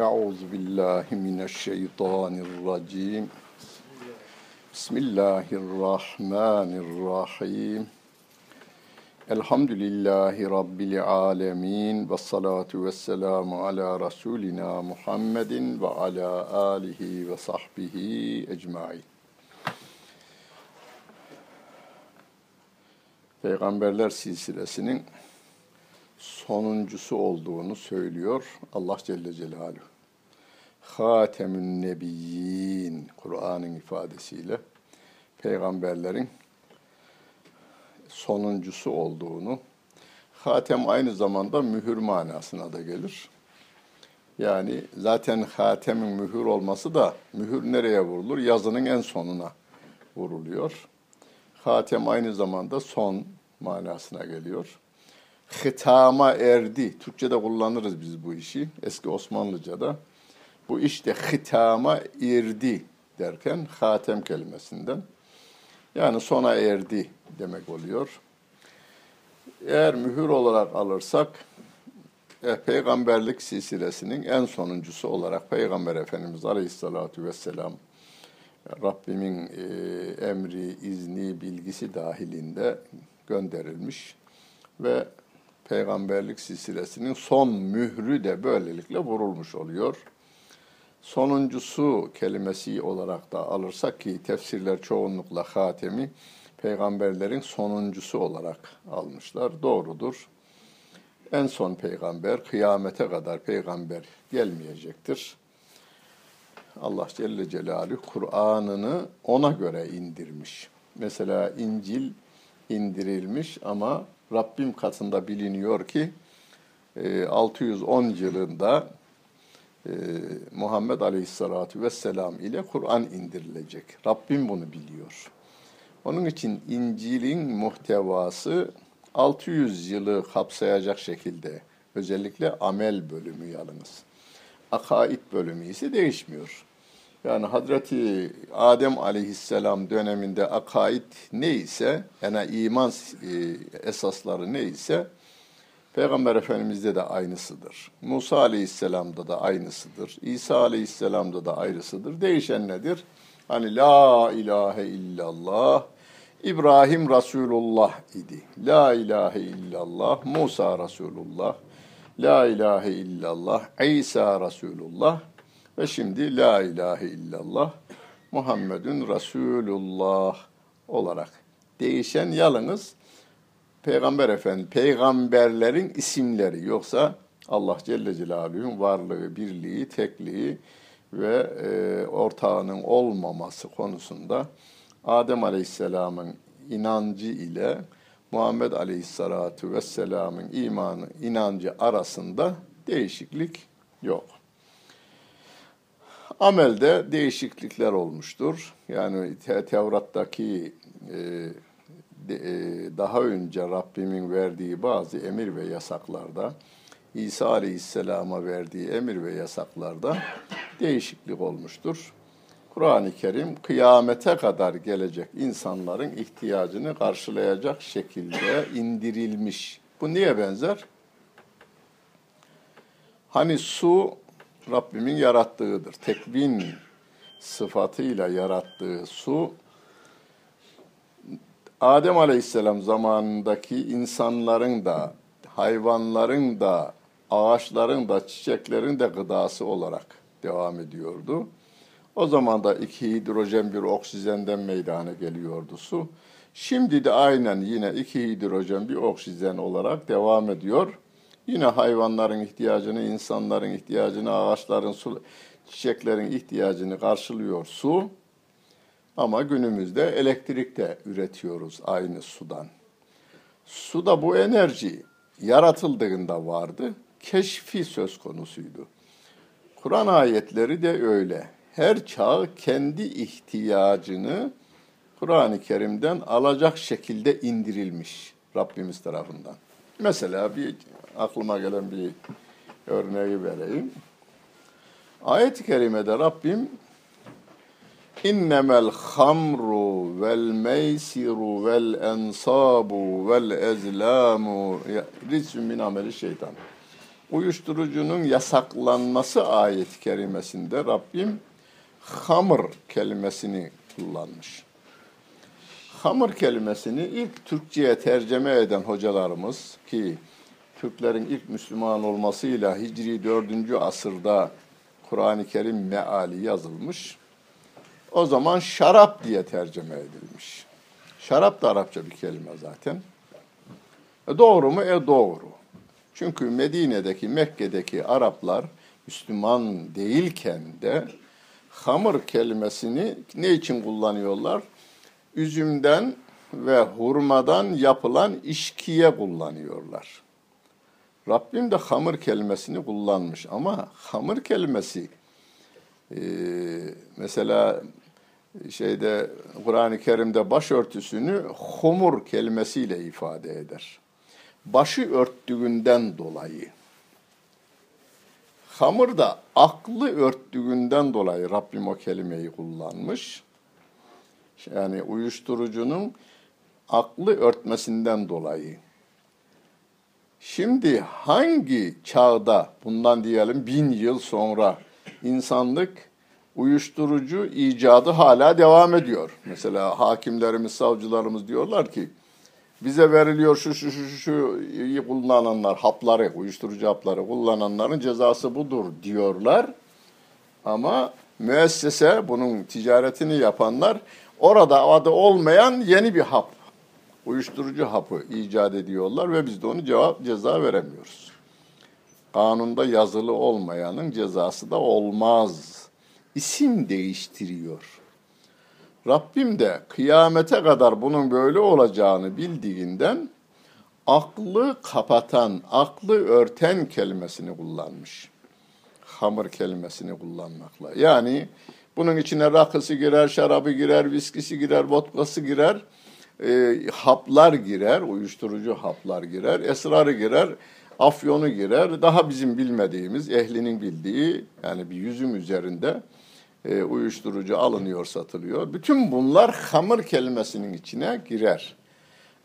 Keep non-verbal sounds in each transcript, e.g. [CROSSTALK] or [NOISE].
Euzu billahi mineşşeytanirracim. Bismillahirrahmanirrahim. Elhamdülillahi Rabbil alemin. Ve salatu ve selamu ala Resulina Muhammedin ve ala alihi ve sahbihi ecmain. Peygamberler silsilesinin sonuncusu olduğunu söylüyor Allah Celle Celaluhu. Hatemün Nebiyyin Kur'an'ın ifadesiyle peygamberlerin sonuncusu olduğunu hatem aynı zamanda mühür manasına da gelir. Yani zaten hatemin mühür olması da mühür nereye vurulur? Yazının en sonuna vuruluyor. Hatem aynı zamanda son manasına geliyor. Hıtama erdi. Türkçe'de kullanırız biz bu işi. Eski Osmanlıca'da. Bu işte hıtama erdi derken hatem kelimesinden. Yani sona erdi demek oluyor. Eğer mühür olarak alırsak e, peygamberlik silsilesinin en sonuncusu olarak Peygamber Efendimiz Aleyhisselatü Vesselam Rabbimin e, emri, izni, bilgisi dahilinde gönderilmiş ve peygamberlik silsilesinin son mührü de böylelikle vurulmuş oluyor. Sonuncusu kelimesi olarak da alırsak ki tefsirler çoğunlukla hatemi peygamberlerin sonuncusu olarak almışlar. Doğrudur. En son peygamber kıyamete kadar peygamber gelmeyecektir. Allah Celle Celaluhu Kur'an'ını ona göre indirmiş. Mesela İncil indirilmiş ama Rabbim katında biliniyor ki 610 e, yılında e, Muhammed Aleyhisselatü Vesselam ile Kur'an indirilecek. Rabbim bunu biliyor. Onun için İncil'in muhtevası 600 yılı kapsayacak şekilde özellikle amel bölümü yalnız. Akaid bölümü ise değişmiyor. Yani Hazreti Adem aleyhisselam döneminde akaid neyse, yani iman e, esasları neyse, Peygamber Efendimiz'de de aynısıdır. Musa aleyhisselamda da aynısıdır. İsa aleyhisselamda da aynısıdır. Değişen nedir? Hani la ilahe illallah, İbrahim Resulullah idi. La ilahe illallah, Musa Resulullah, La ilahe illallah, İsa Resulullah, ve şimdi La ilahe illallah Muhammedun Resulullah olarak değişen yalnız Peygamber Efendi, peygamberlerin isimleri yoksa Allah Celle Celaluhu'nun varlığı, birliği, tekliği ve e, ortağının olmaması konusunda Adem Aleyhisselam'ın inancı ile Muhammed Aleyhisselatu Vesselam'ın imanı, inancı arasında değişiklik yok. Amelde değişiklikler olmuştur. Yani Tevrat'taki e, de, e, daha önce Rabbimin verdiği bazı emir ve yasaklarda, İsa Aleyhisselam'a verdiği emir ve yasaklarda değişiklik olmuştur. Kur'an-ı Kerim kıyamete kadar gelecek insanların ihtiyacını karşılayacak şekilde indirilmiş. Bu niye benzer? Hani su Rabbimin yarattığıdır. Tekvin sıfatıyla yarattığı su Adem Aleyhisselam zamanındaki insanların da, hayvanların da, ağaçların da, çiçeklerin de gıdası olarak devam ediyordu. O zaman da iki hidrojen bir oksijenden meydana geliyordu su. Şimdi de aynen yine iki hidrojen bir oksijen olarak devam ediyor. Yine hayvanların ihtiyacını, insanların ihtiyacını, ağaçların, su, çiçeklerin ihtiyacını karşılıyor su. Ama günümüzde elektrik de üretiyoruz aynı sudan. Suda bu enerji yaratıldığında vardı, keşfi söz konusuydu. Kur'an ayetleri de öyle. Her çağ kendi ihtiyacını Kur'an-ı Kerim'den alacak şekilde indirilmiş Rabbimiz tarafından. Mesela bir aklıma gelen bir örneği vereyim. Ayet-i kerimede Rabbim İnnemel hamru vel meysiru vel ensabu vel ezlamu rizsün min ameli şeytan. uyuşturucunun yasaklanması ayet-i kerimesinde Rabbim hamır kelimesini kullanmış. Hamır kelimesini ilk Türkçe'ye tercüme eden hocalarımız ki Türklerin ilk Müslüman olmasıyla Hicri 4. asırda Kur'an-ı Kerim meali yazılmış. O zaman şarap diye tercüme edilmiş. Şarap da Arapça bir kelime zaten. E doğru mu? E doğru. Çünkü Medine'deki, Mekke'deki Araplar Müslüman değilken de hamur kelimesini ne için kullanıyorlar? Üzümden ve hurmadan yapılan işkiye kullanıyorlar. Rabbim de hamur kelimesini kullanmış ama hamur kelimesi e, mesela şeyde Kur'an-ı Kerim'de başörtüsünü humur kelimesiyle ifade eder. Başı örttüğünden dolayı. Hamur da aklı örttüğünden dolayı Rabbim o kelimeyi kullanmış. Yani uyuşturucunun aklı örtmesinden dolayı. Şimdi hangi çağda bundan diyelim bin yıl sonra insanlık uyuşturucu icadı hala devam ediyor. Mesela hakimlerimiz, savcılarımız diyorlar ki bize veriliyor şu şu şu şu kullananlar hapları, uyuşturucu hapları kullananların cezası budur diyorlar. Ama müessese bunun ticaretini yapanlar orada adı olmayan yeni bir hap, uyuşturucu hapı icat ediyorlar ve biz de onu cevap ceza veremiyoruz. Kanunda yazılı olmayanın cezası da olmaz. İsim değiştiriyor. Rabbim de kıyamete kadar bunun böyle olacağını bildiğinden aklı kapatan, aklı örten kelimesini kullanmış. Hamur kelimesini kullanmakla. Yani bunun içine rakısı girer, şarabı girer, viskisi girer, vodkası girer, e, haplar girer, uyuşturucu haplar girer, esrarı girer, afyonu girer. Daha bizim bilmediğimiz, ehlinin bildiği yani bir yüzüm üzerinde e, uyuşturucu alınıyor, satılıyor. Bütün bunlar hamur kelimesinin içine girer.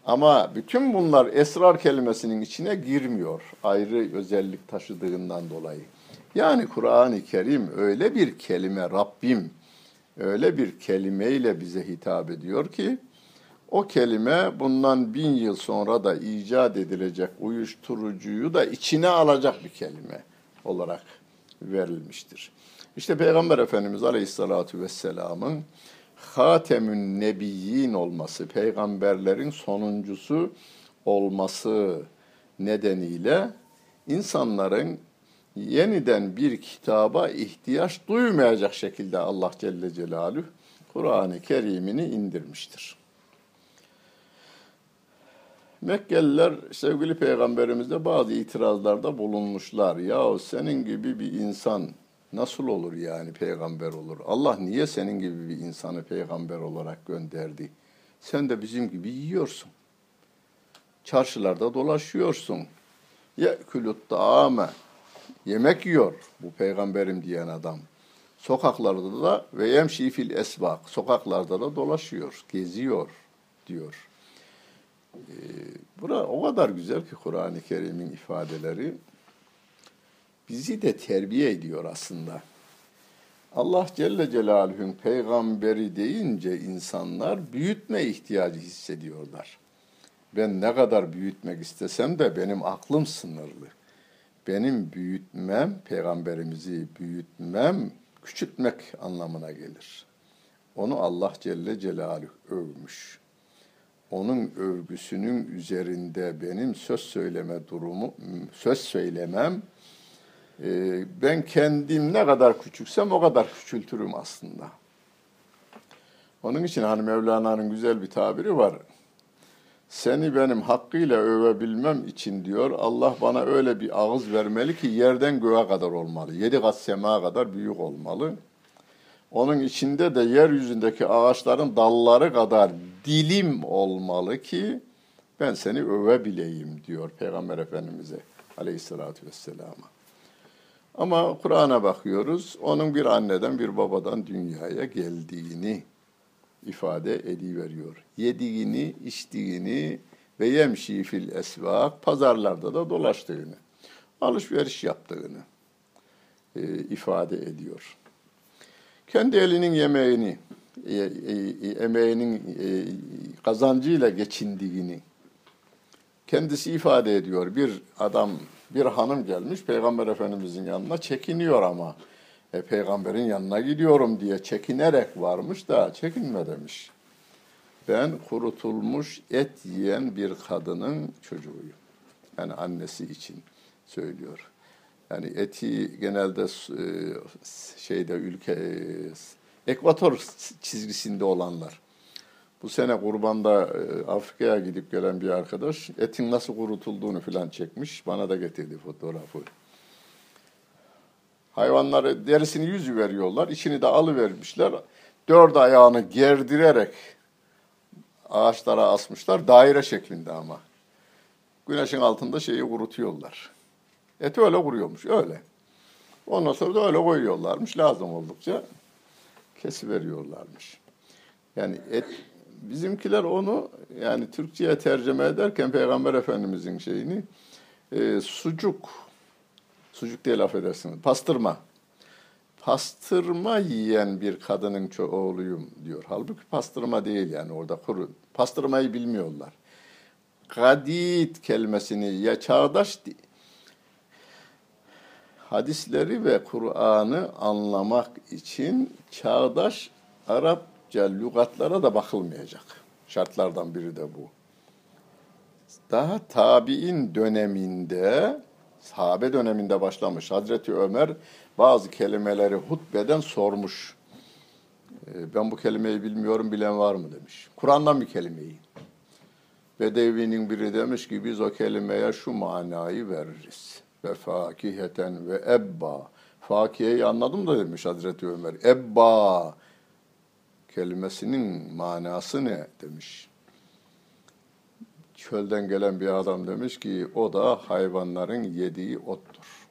Ama bütün bunlar esrar kelimesinin içine girmiyor. Ayrı özellik taşıdığından dolayı. Yani Kur'an-ı Kerim öyle bir kelime Rabbim öyle bir kelimeyle bize hitap ediyor ki o kelime bundan bin yıl sonra da icat edilecek uyuşturucuyu da içine alacak bir kelime olarak verilmiştir. İşte Peygamber Efendimiz Aleyhisselatü Vesselam'ın Hatemün Nebiyyin olması, peygamberlerin sonuncusu olması nedeniyle insanların yeniden bir kitaba ihtiyaç duymayacak şekilde Allah Celle Celaluhu Kur'an-ı Kerim'ini indirmiştir. Mekkeliler sevgili peygamberimize bazı itirazlarda bulunmuşlar. Ya senin gibi bir insan nasıl olur yani peygamber olur? Allah niye senin gibi bir insanı peygamber olarak gönderdi? Sen de bizim gibi yiyorsun. Çarşılarda dolaşıyorsun. Ya külüt dağame. Yemek yiyor bu peygamberim diyen adam. Sokaklarda da ve yemşi fil esbak. Sokaklarda da dolaşıyor, geziyor diyor. Ee, bura o kadar güzel ki Kur'an-ı Kerim'in ifadeleri bizi de terbiye ediyor aslında. Allah Celle Celaluhu'nun peygamberi deyince insanlar büyütme ihtiyacı hissediyorlar. Ben ne kadar büyütmek istesem de benim aklım sınırlı. Benim büyütmem, peygamberimizi büyütmem, küçültmek anlamına gelir. Onu Allah Celle Celaluhu övmüş. Onun övgüsünün üzerinde benim söz söyleme durumu, söz söylemem, ben kendim ne kadar küçüksem o kadar küçültürüm aslında. Onun için hani Mevlana'nın güzel bir tabiri var. Seni benim hakkıyla övebilmem için diyor Allah bana öyle bir ağız vermeli ki yerden göğe kadar olmalı. Yedi kat sema kadar büyük olmalı. Onun içinde de yeryüzündeki ağaçların dalları kadar dilim olmalı ki ben seni övebileyim diyor Peygamber Efendimiz'e aleyhissalatü vesselama. Ama Kur'an'a bakıyoruz, onun bir anneden bir babadan dünyaya geldiğini ifade ediveriyor. Yediğini, içtiğini ve yemşi fil esvak, pazarlarda da dolaştığını. alışveriş yaptığını e, ifade ediyor. Kendi elinin yemeğini, e, e, emeğinin e, kazancıyla geçindiğini kendisi ifade ediyor. Bir adam, bir hanım gelmiş Peygamber Efendimizin yanına çekiniyor ama e, peygamberin yanına gidiyorum diye çekinerek varmış da çekinme demiş. Ben kurutulmuş et yiyen bir kadının çocuğuyum. Yani annesi için söylüyor. Yani eti genelde e, şeyde ülke e, ekvator çizgisinde olanlar. Bu sene kurbanda e, Afrika'ya gidip gelen bir arkadaş etin nasıl kurutulduğunu falan çekmiş. Bana da getirdi fotoğrafı. Hayvanları derisini yüzü veriyorlar. içini de alıvermişler. Dört ayağını gerdirerek ağaçlara asmışlar. Daire şeklinde ama. Güneşin altında şeyi kurutuyorlar. Eti öyle kuruyormuş. Öyle. Ondan sonra da öyle koyuyorlarmış. Lazım oldukça kesiveriyorlarmış. Yani et bizimkiler onu yani Türkçe'ye tercüme ederken Peygamber Efendimizin şeyini e, sucuk Sucuk diye laf edersiniz. Pastırma. Pastırma yiyen bir kadının oğluyum diyor. Halbuki pastırma değil yani orada kuru. Pastırmayı bilmiyorlar. Kadid kelimesini ya çağdaş hadisleri ve Kur'an'ı anlamak için çağdaş Arapça lügatlara da bakılmayacak. Şartlardan biri de bu. Daha tabi'in döneminde sahabe döneminde başlamış. Hazreti Ömer bazı kelimeleri hutbeden sormuş. Ee, ben bu kelimeyi bilmiyorum bilen var mı demiş. Kur'an'dan bir kelimeyi. Bedevinin biri demiş ki biz o kelimeye şu manayı veririz. Ve fakiheten ve ebba. Fakiyeyi anladım da demiş Hazreti Ömer. Ebba kelimesinin manası ne demiş çölden gelen bir adam demiş ki o da hayvanların yediği ottur.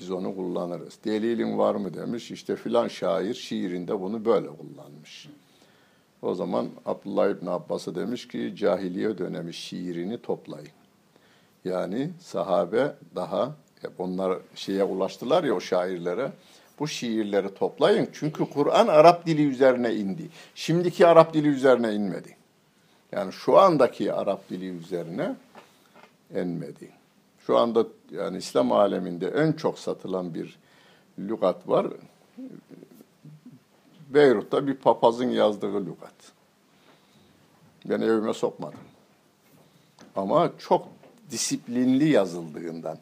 Biz onu kullanırız. Delilin var mı demiş. İşte filan şair şiirinde bunu böyle kullanmış. O zaman Abdullah İbni Abbas'a demiş ki cahiliye dönemi şiirini toplayın. Yani sahabe daha onlar şeye ulaştılar ya o şairlere. Bu şiirleri toplayın. Çünkü Kur'an Arap dili üzerine indi. Şimdiki Arap dili üzerine inmedi. Yani şu andaki Arap dili üzerine enmedi. Şu anda yani İslam aleminde en çok satılan bir lügat var. Beyrut'ta bir papazın yazdığı lügat. Ben evime sokmadım. Ama çok disiplinli yazıldığından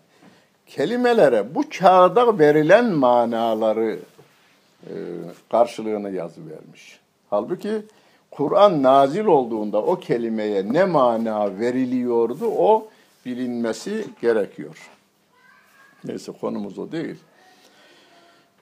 kelimelere bu kağıda verilen manaları e, karşılığını yazı vermiş. Halbuki Kur'an nazil olduğunda o kelimeye ne mana veriliyordu o bilinmesi gerekiyor. Neyse konumuz o değil.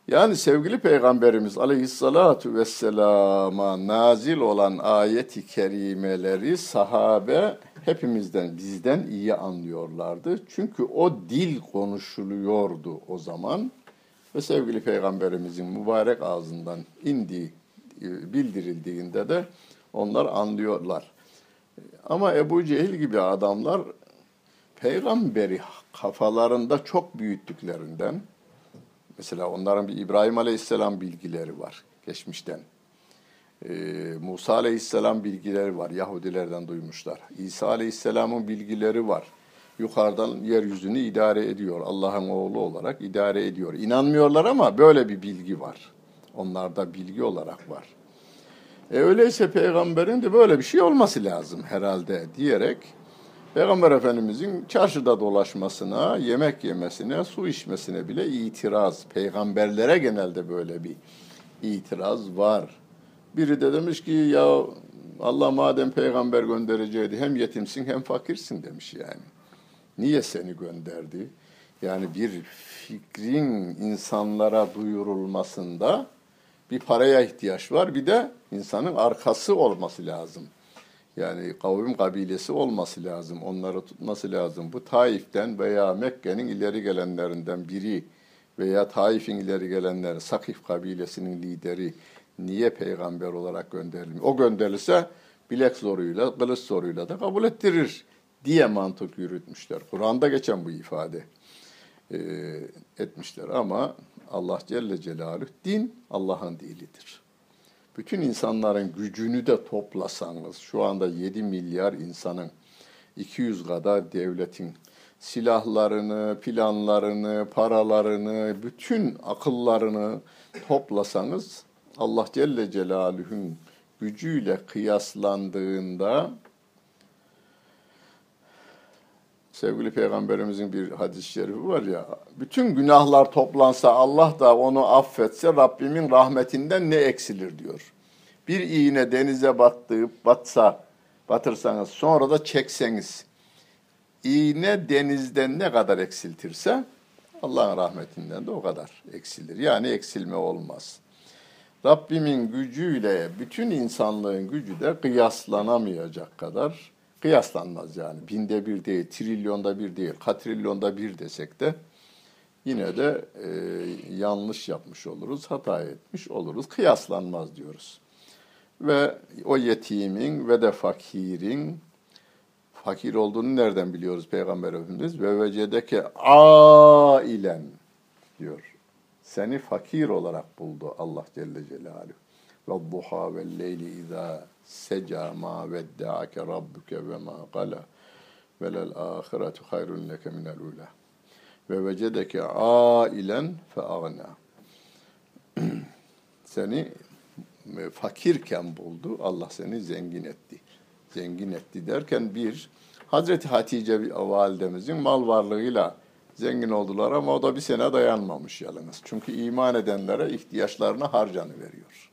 Yani sevgili Peygamberimiz aleyhissalatu vesselama nazil olan ayeti kerimeleri sahabe hepimizden, bizden iyi anlıyorlardı. Çünkü o dil konuşuluyordu o zaman ve sevgili Peygamberimizin mübarek ağzından indiği e, bildirildiğinde de onlar anlıyorlar. Ama Ebu Cehil gibi adamlar peygamberi kafalarında çok büyüttüklerinden mesela onların bir İbrahim Aleyhisselam bilgileri var geçmişten. Ee, Musa Aleyhisselam bilgileri var. Yahudilerden duymuşlar. İsa Aleyhisselam'ın bilgileri var. Yukarıdan yeryüzünü idare ediyor. Allah'ın oğlu olarak idare ediyor. İnanmıyorlar ama böyle bir bilgi var. Onlarda bilgi olarak var. E öyleyse peygamberin de böyle bir şey olması lazım herhalde diyerek Peygamber Efendimizin çarşıda dolaşmasına, yemek yemesine, su içmesine bile itiraz. Peygamberlere genelde böyle bir itiraz var. Biri de demiş ki ya Allah madem peygamber göndereceğiydi hem yetimsin hem fakirsin demiş yani. Niye seni gönderdi? Yani bir fikrin insanlara duyurulmasında bir paraya ihtiyaç var. Bir de insanın arkası olması lazım. Yani kavim kabilesi olması lazım. Onları tutması lazım. Bu Taif'ten veya Mekke'nin ileri gelenlerinden biri veya Taif'in ileri gelenleri, Sakif kabilesinin lideri niye peygamber olarak gönderilmiyor? O gönderilse bilek zoruyla, kılıç zoruyla da kabul ettirir diye mantık yürütmüşler. Kur'an'da geçen bu ifade e, etmişler ama Allah Celle Celaluhu din Allah'ın dilidir. Bütün insanların gücünü de toplasanız şu anda 7 milyar insanın 200 kadar devletin silahlarını, planlarını, paralarını, bütün akıllarını toplasanız Allah Celle Celaluhu'nun gücüyle kıyaslandığında sevgili peygamberimizin bir hadis-i şerifi var ya bütün günahlar toplansa Allah da onu affetse Rabbimin rahmetinden ne eksilir diyor. Bir iğne denize battığı batsa batırsanız sonra da çekseniz iğne denizden ne kadar eksiltirse Allah'ın rahmetinden de o kadar eksilir. Yani eksilme olmaz. Rabbimin gücüyle bütün insanlığın gücü de kıyaslanamayacak kadar kıyaslanmaz yani. Binde bir değil, trilyonda bir değil, katrilyonda bir desek de yine de e, yanlış yapmış oluruz, hata etmiş oluruz. Kıyaslanmaz diyoruz. Ve o yetimin ve de fakirin fakir olduğunu nereden biliyoruz Peygamber Efendimiz? Ve vecedeke ailen diyor. Seni fakir olarak buldu Allah Celle Celaluhu. Ve duha ve leyli izâ seca ma vedde'ake rabbuke ve ma qala ve lel ahiretu hayrun leke minel ula. Ve vecedeke ailen fe agna. [CLEARS THROAT] Seni fakirken buldu, Allah seni zengin etti. Zengin etti derken bir, Hazreti Hatice validemizin mal varlığıyla zengin oldular ama o da bir sene dayanmamış yalnız. Çünkü iman edenlere ihtiyaçlarını harcanı veriyor.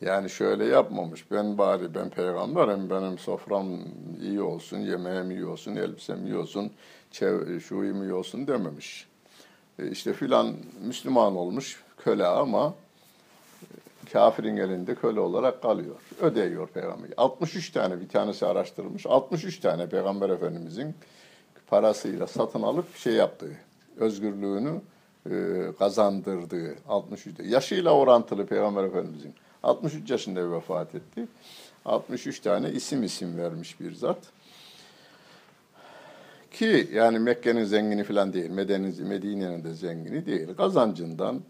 Yani şöyle yapmamış. Ben bari ben peygamberim, benim sofram iyi olsun, yemeğim iyi olsun, elbisem iyi olsun, şuyum iyi olsun dememiş. E işte filan Müslüman olmuş köle ama kafirin elinde köle olarak kalıyor. Ödeyiyor peygamber. 63 tane bir tanesi araştırmış. 63 tane peygamber efendimizin parasıyla satın alıp şey yaptığı, özgürlüğünü e, kazandırdığı 63 yaşıyla orantılı peygamber efendimizin 63 yaşında vefat etti. 63 tane isim isim vermiş bir zat. Ki yani Mekke'nin zengini falan değil, Medine'nin de zengini değil. Kazancından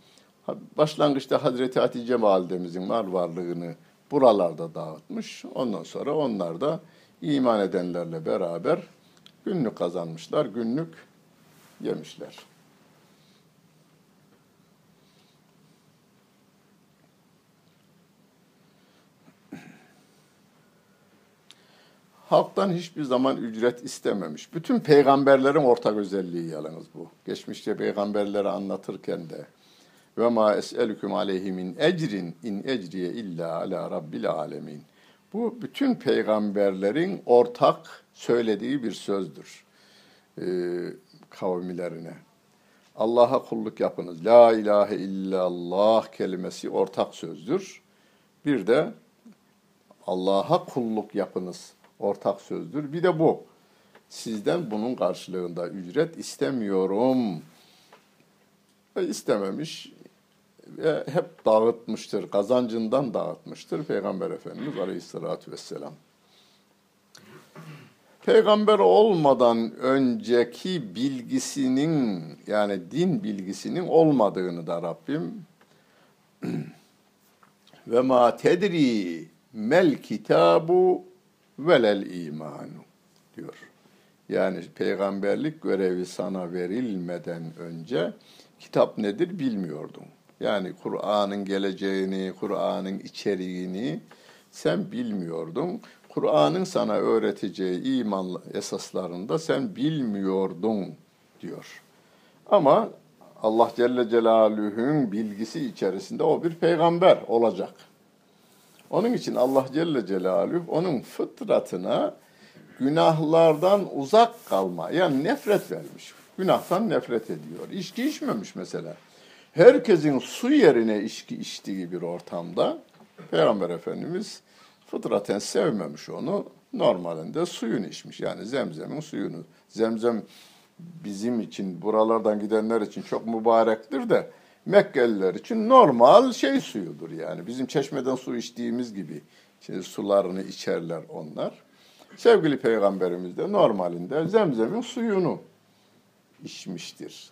başlangıçta Hazreti Hatice validemizin mal varlığını buralarda dağıtmış. Ondan sonra onlar da iman edenlerle beraber günlük kazanmışlar, günlük yemişler. Halktan hiçbir zaman ücret istememiş. Bütün peygamberlerin ortak özelliği yalnız bu. Geçmişte peygamberleri anlatırken de ve ma es'elüküm aleyhi min ecrin in ecriye illa ala rabbil alemin. Bu bütün peygamberlerin ortak söylediği bir sözdür e, kavmilerine. Allah'a kulluk yapınız. La ilahe illallah kelimesi ortak sözdür. Bir de Allah'a kulluk yapınız ortak sözdür. Bir de bu. Sizden bunun karşılığında ücret istemiyorum. Ve istememiş ve hep dağıtmıştır, kazancından dağıtmıştır Peygamber Efendimiz Aleyhisselatü Vesselam. Peygamber olmadan önceki bilgisinin yani din bilgisinin olmadığını da Rabbim [CLEARS THROAT] ve ma tedri mel kitabu velel imanu diyor. Yani peygamberlik görevi sana verilmeden önce kitap nedir bilmiyordun. Yani Kur'an'ın geleceğini, Kur'an'ın içeriğini sen bilmiyordun. Kur'an'ın sana öğreteceği iman esaslarında sen bilmiyordun diyor. Ama Allah Celle Celaluhu'nun bilgisi içerisinde o bir peygamber olacak. Onun için Allah Celle Celaluhu onun fıtratına günahlardan uzak kalma yani nefret vermiş. Günahtan nefret ediyor. İçki içmemiş mesela herkesin su yerine içki içtiği bir ortamda Peygamber Efendimiz fıtraten sevmemiş onu. Normalinde suyunu içmiş. Yani zemzemin suyunu. Zemzem bizim için, buralardan gidenler için çok mübarektir de Mekkeliler için normal şey suyudur yani. Bizim çeşmeden su içtiğimiz gibi şimdi sularını içerler onlar. Sevgili Peygamberimiz de normalinde zemzemin suyunu içmiştir.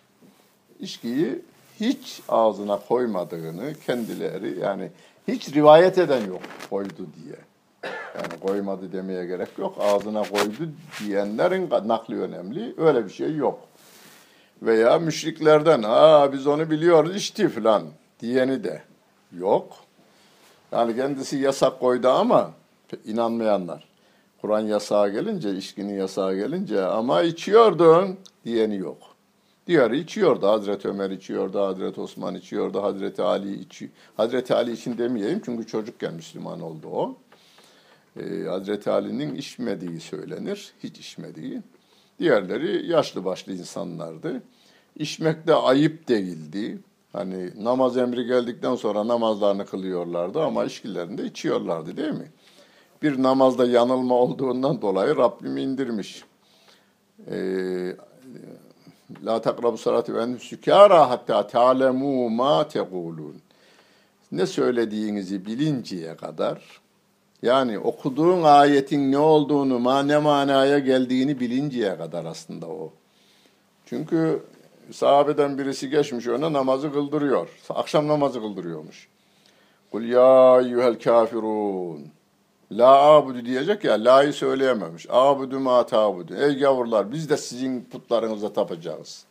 İçkiyi hiç ağzına koymadığını kendileri yani hiç rivayet eden yok koydu diye. Yani koymadı demeye gerek yok. Ağzına koydu diyenlerin nakli önemli. Öyle bir şey yok. Veya müşriklerden ha biz onu biliyoruz içti falan diyeni de yok. Yani kendisi yasak koydu ama inanmayanlar. Kur'an yasağı gelince, içkinin yasağı gelince ama içiyordun diyeni yok. Diğeri içiyordu. Hazreti Ömer içiyordu, Hazreti Osman içiyordu, Hazreti Ali içiyor. Hazreti Ali için demeyeyim çünkü çocukken Müslüman oldu o. Ee, Hazreti Ali'nin içmediği söylenir, hiç içmediği. Diğerleri yaşlı başlı insanlardı. İçmek de ayıp değildi. Hani namaz emri geldikten sonra namazlarını kılıyorlardı ama içkilerini içiyorlardı değil mi? Bir namazda yanılma olduğundan dolayı Rabbim indirmiş. Ee, La takrabu salati ve sükara hatta ta'lemu ma tekulun. Ne söylediğinizi bilinceye kadar yani okuduğun ayetin ne olduğunu, ma ne manaya geldiğini bilinceye kadar aslında o. Çünkü sahabeden birisi geçmiş öne namazı kıldırıyor. Akşam namazı kıldırıyormuş. Kul ya eyyuhel kafirun. La abudu diyecek ya, la'yı söyleyememiş. Abudu ma tabudu. Ey gavurlar biz de sizin putlarınıza tapacağız.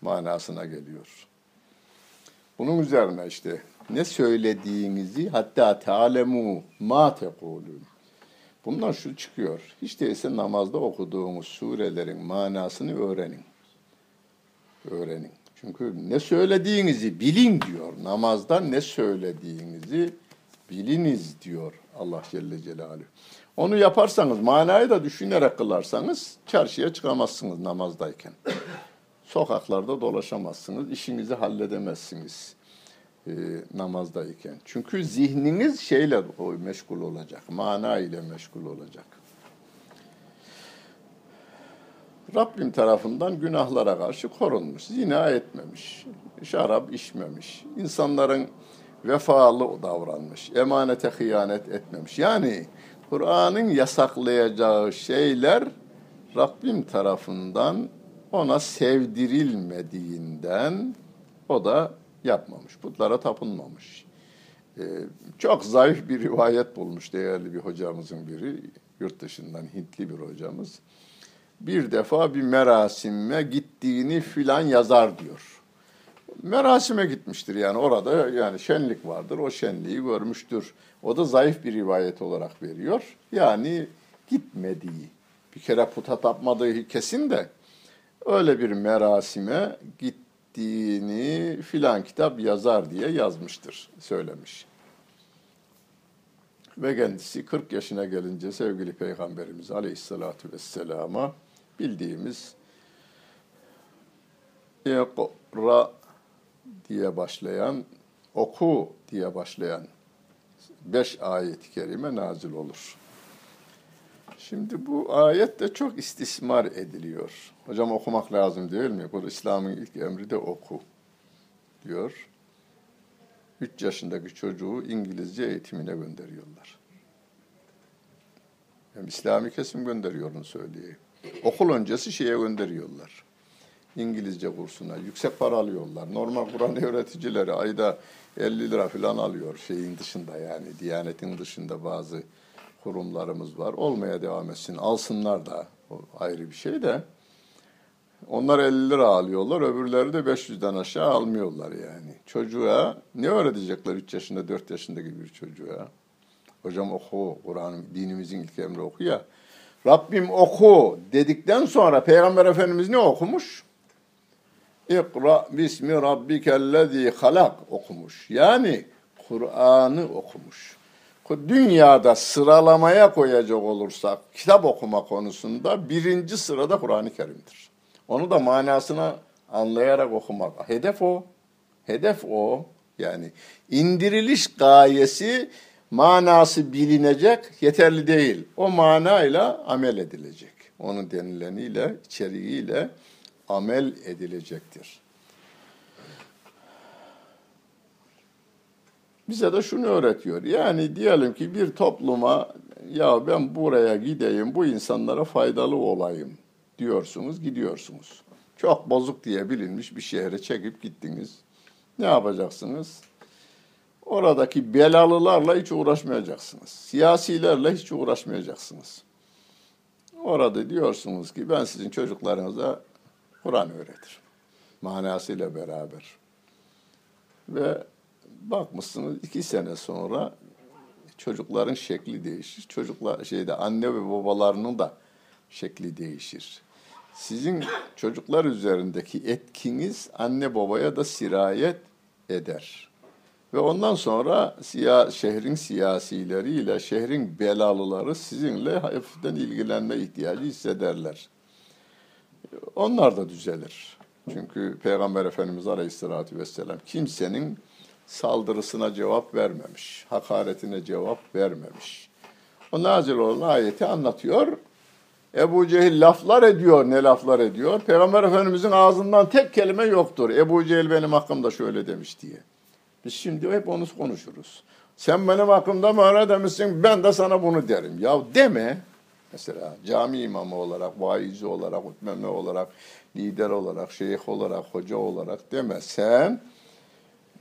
Manasına geliyor. Bunun üzerine işte ne söylediğinizi hatta talemu ma tekulun. Bundan şu çıkıyor. Hiç değilse namazda okuduğumuz surelerin manasını öğrenin. Öğrenin. Çünkü ne söylediğinizi bilin diyor. Namazda ne söylediğinizi biliniz diyor Allah Celle Celaluhu. Onu yaparsanız, manayı da düşünerek kılarsanız çarşıya çıkamazsınız namazdayken. Sokaklarda dolaşamazsınız, işinizi halledemezsiniz e, namazdayken. Çünkü zihniniz şeyle meşgul olacak, mana ile meşgul olacak. Rabbim tarafından günahlara karşı korunmuş, zina etmemiş, şarap içmemiş, insanların vefalı davranmış, emanete hıyanet etmemiş. Yani Kur'an'ın yasaklayacağı şeyler Rabbim tarafından ona sevdirilmediğinden o da yapmamış. Putlara tapınmamış. Ee, çok zayıf bir rivayet bulmuş değerli bir hocamızın biri. Yurt dışından Hintli bir hocamız. Bir defa bir merasime gittiğini filan yazar diyor. Merasime gitmiştir yani orada yani şenlik vardır. O şenliği görmüştür. O da zayıf bir rivayet olarak veriyor. Yani gitmediği, bir kere puta tapmadığı kesin de öyle bir merasime gittiğini filan kitap yazar diye yazmıştır, söylemiş. Ve kendisi 40 yaşına gelince sevgili Peygamberimiz Aleyhisselatü Vesselam'a bildiğimiz İkra diye başlayan, oku diye başlayan beş ayet-i kerime nazil olur. Şimdi bu ayet de çok istismar ediliyor. Hocam okumak lazım değil mi? Bu İslam'ın ilk emri de oku diyor. Üç yaşındaki çocuğu İngilizce eğitimine gönderiyorlar. Hem İslami kesim gönderiyor onu söyleyeyim. Okul öncesi şeye gönderiyorlar. İngilizce kursuna yüksek para alıyorlar. Normal Kur'an öğreticileri ayda 50 lira falan alıyor şeyin dışında yani Diyanetin dışında bazı kurumlarımız var. Olmaya devam etsin. Alsınlar da o ayrı bir şey de. Onlar 50 lira alıyorlar, öbürleri de 500'den aşağı almıyorlar yani. Çocuğa ne öğretecekler 3 yaşında, 4 yaşındaki bir çocuğa? Hocam oku, Kur'an dinimizin ilk emri oku ya. Rabbim oku dedikten sonra Peygamber Efendimiz ne okumuş? İkra bismi rabbikellezi halak okumuş. Yani Kur'an'ı okumuş. Dünyada sıralamaya koyacak olursak kitap okuma konusunda birinci sırada Kur'an-ı Kerim'dir. Onu da manasını anlayarak okumak. Hedef o. Hedef o. Yani indiriliş gayesi manası bilinecek yeterli değil. O manayla amel edilecek. Onun denileniyle, içeriğiyle amel edilecektir. Bize de şunu öğretiyor. Yani diyelim ki bir topluma ya ben buraya gideyim, bu insanlara faydalı olayım diyorsunuz, gidiyorsunuz. Çok bozuk diye bilinmiş bir şehre çekip gittiniz. Ne yapacaksınız? Oradaki belalılarla hiç uğraşmayacaksınız. Siyasilerle hiç uğraşmayacaksınız. Orada diyorsunuz ki ben sizin çocuklarınıza Kur'an öğretirim. Manasıyla beraber. Ve bakmışsınız iki sene sonra çocukların şekli değişir. Çocuklar şeyde anne ve babalarının da şekli değişir. Sizin çocuklar üzerindeki etkiniz anne babaya da sirayet eder. Ve ondan sonra siya, şehrin siyasileriyle şehrin belalıları sizinle hafiften ilgilenme ihtiyacı hissederler. Onlar da düzelir. Çünkü Peygamber Efendimiz Aleyhisselatü Vesselam kimsenin saldırısına cevap vermemiş, hakaretine cevap vermemiş. O nazil olan ayeti anlatıyor. Ebu Cehil laflar ediyor, ne laflar ediyor? Peygamber Efendimizin ağzından tek kelime yoktur. Ebu Cehil benim hakkımda şöyle demiş diye. Biz şimdi hep onu konuşuruz. Sen benim hakkımda mı öyle demişsin, ben de sana bunu derim. Ya deme. Mesela cami imamı olarak, vaizi olarak, hutmeme olarak, lider olarak, şeyh olarak, hoca olarak deme. Sen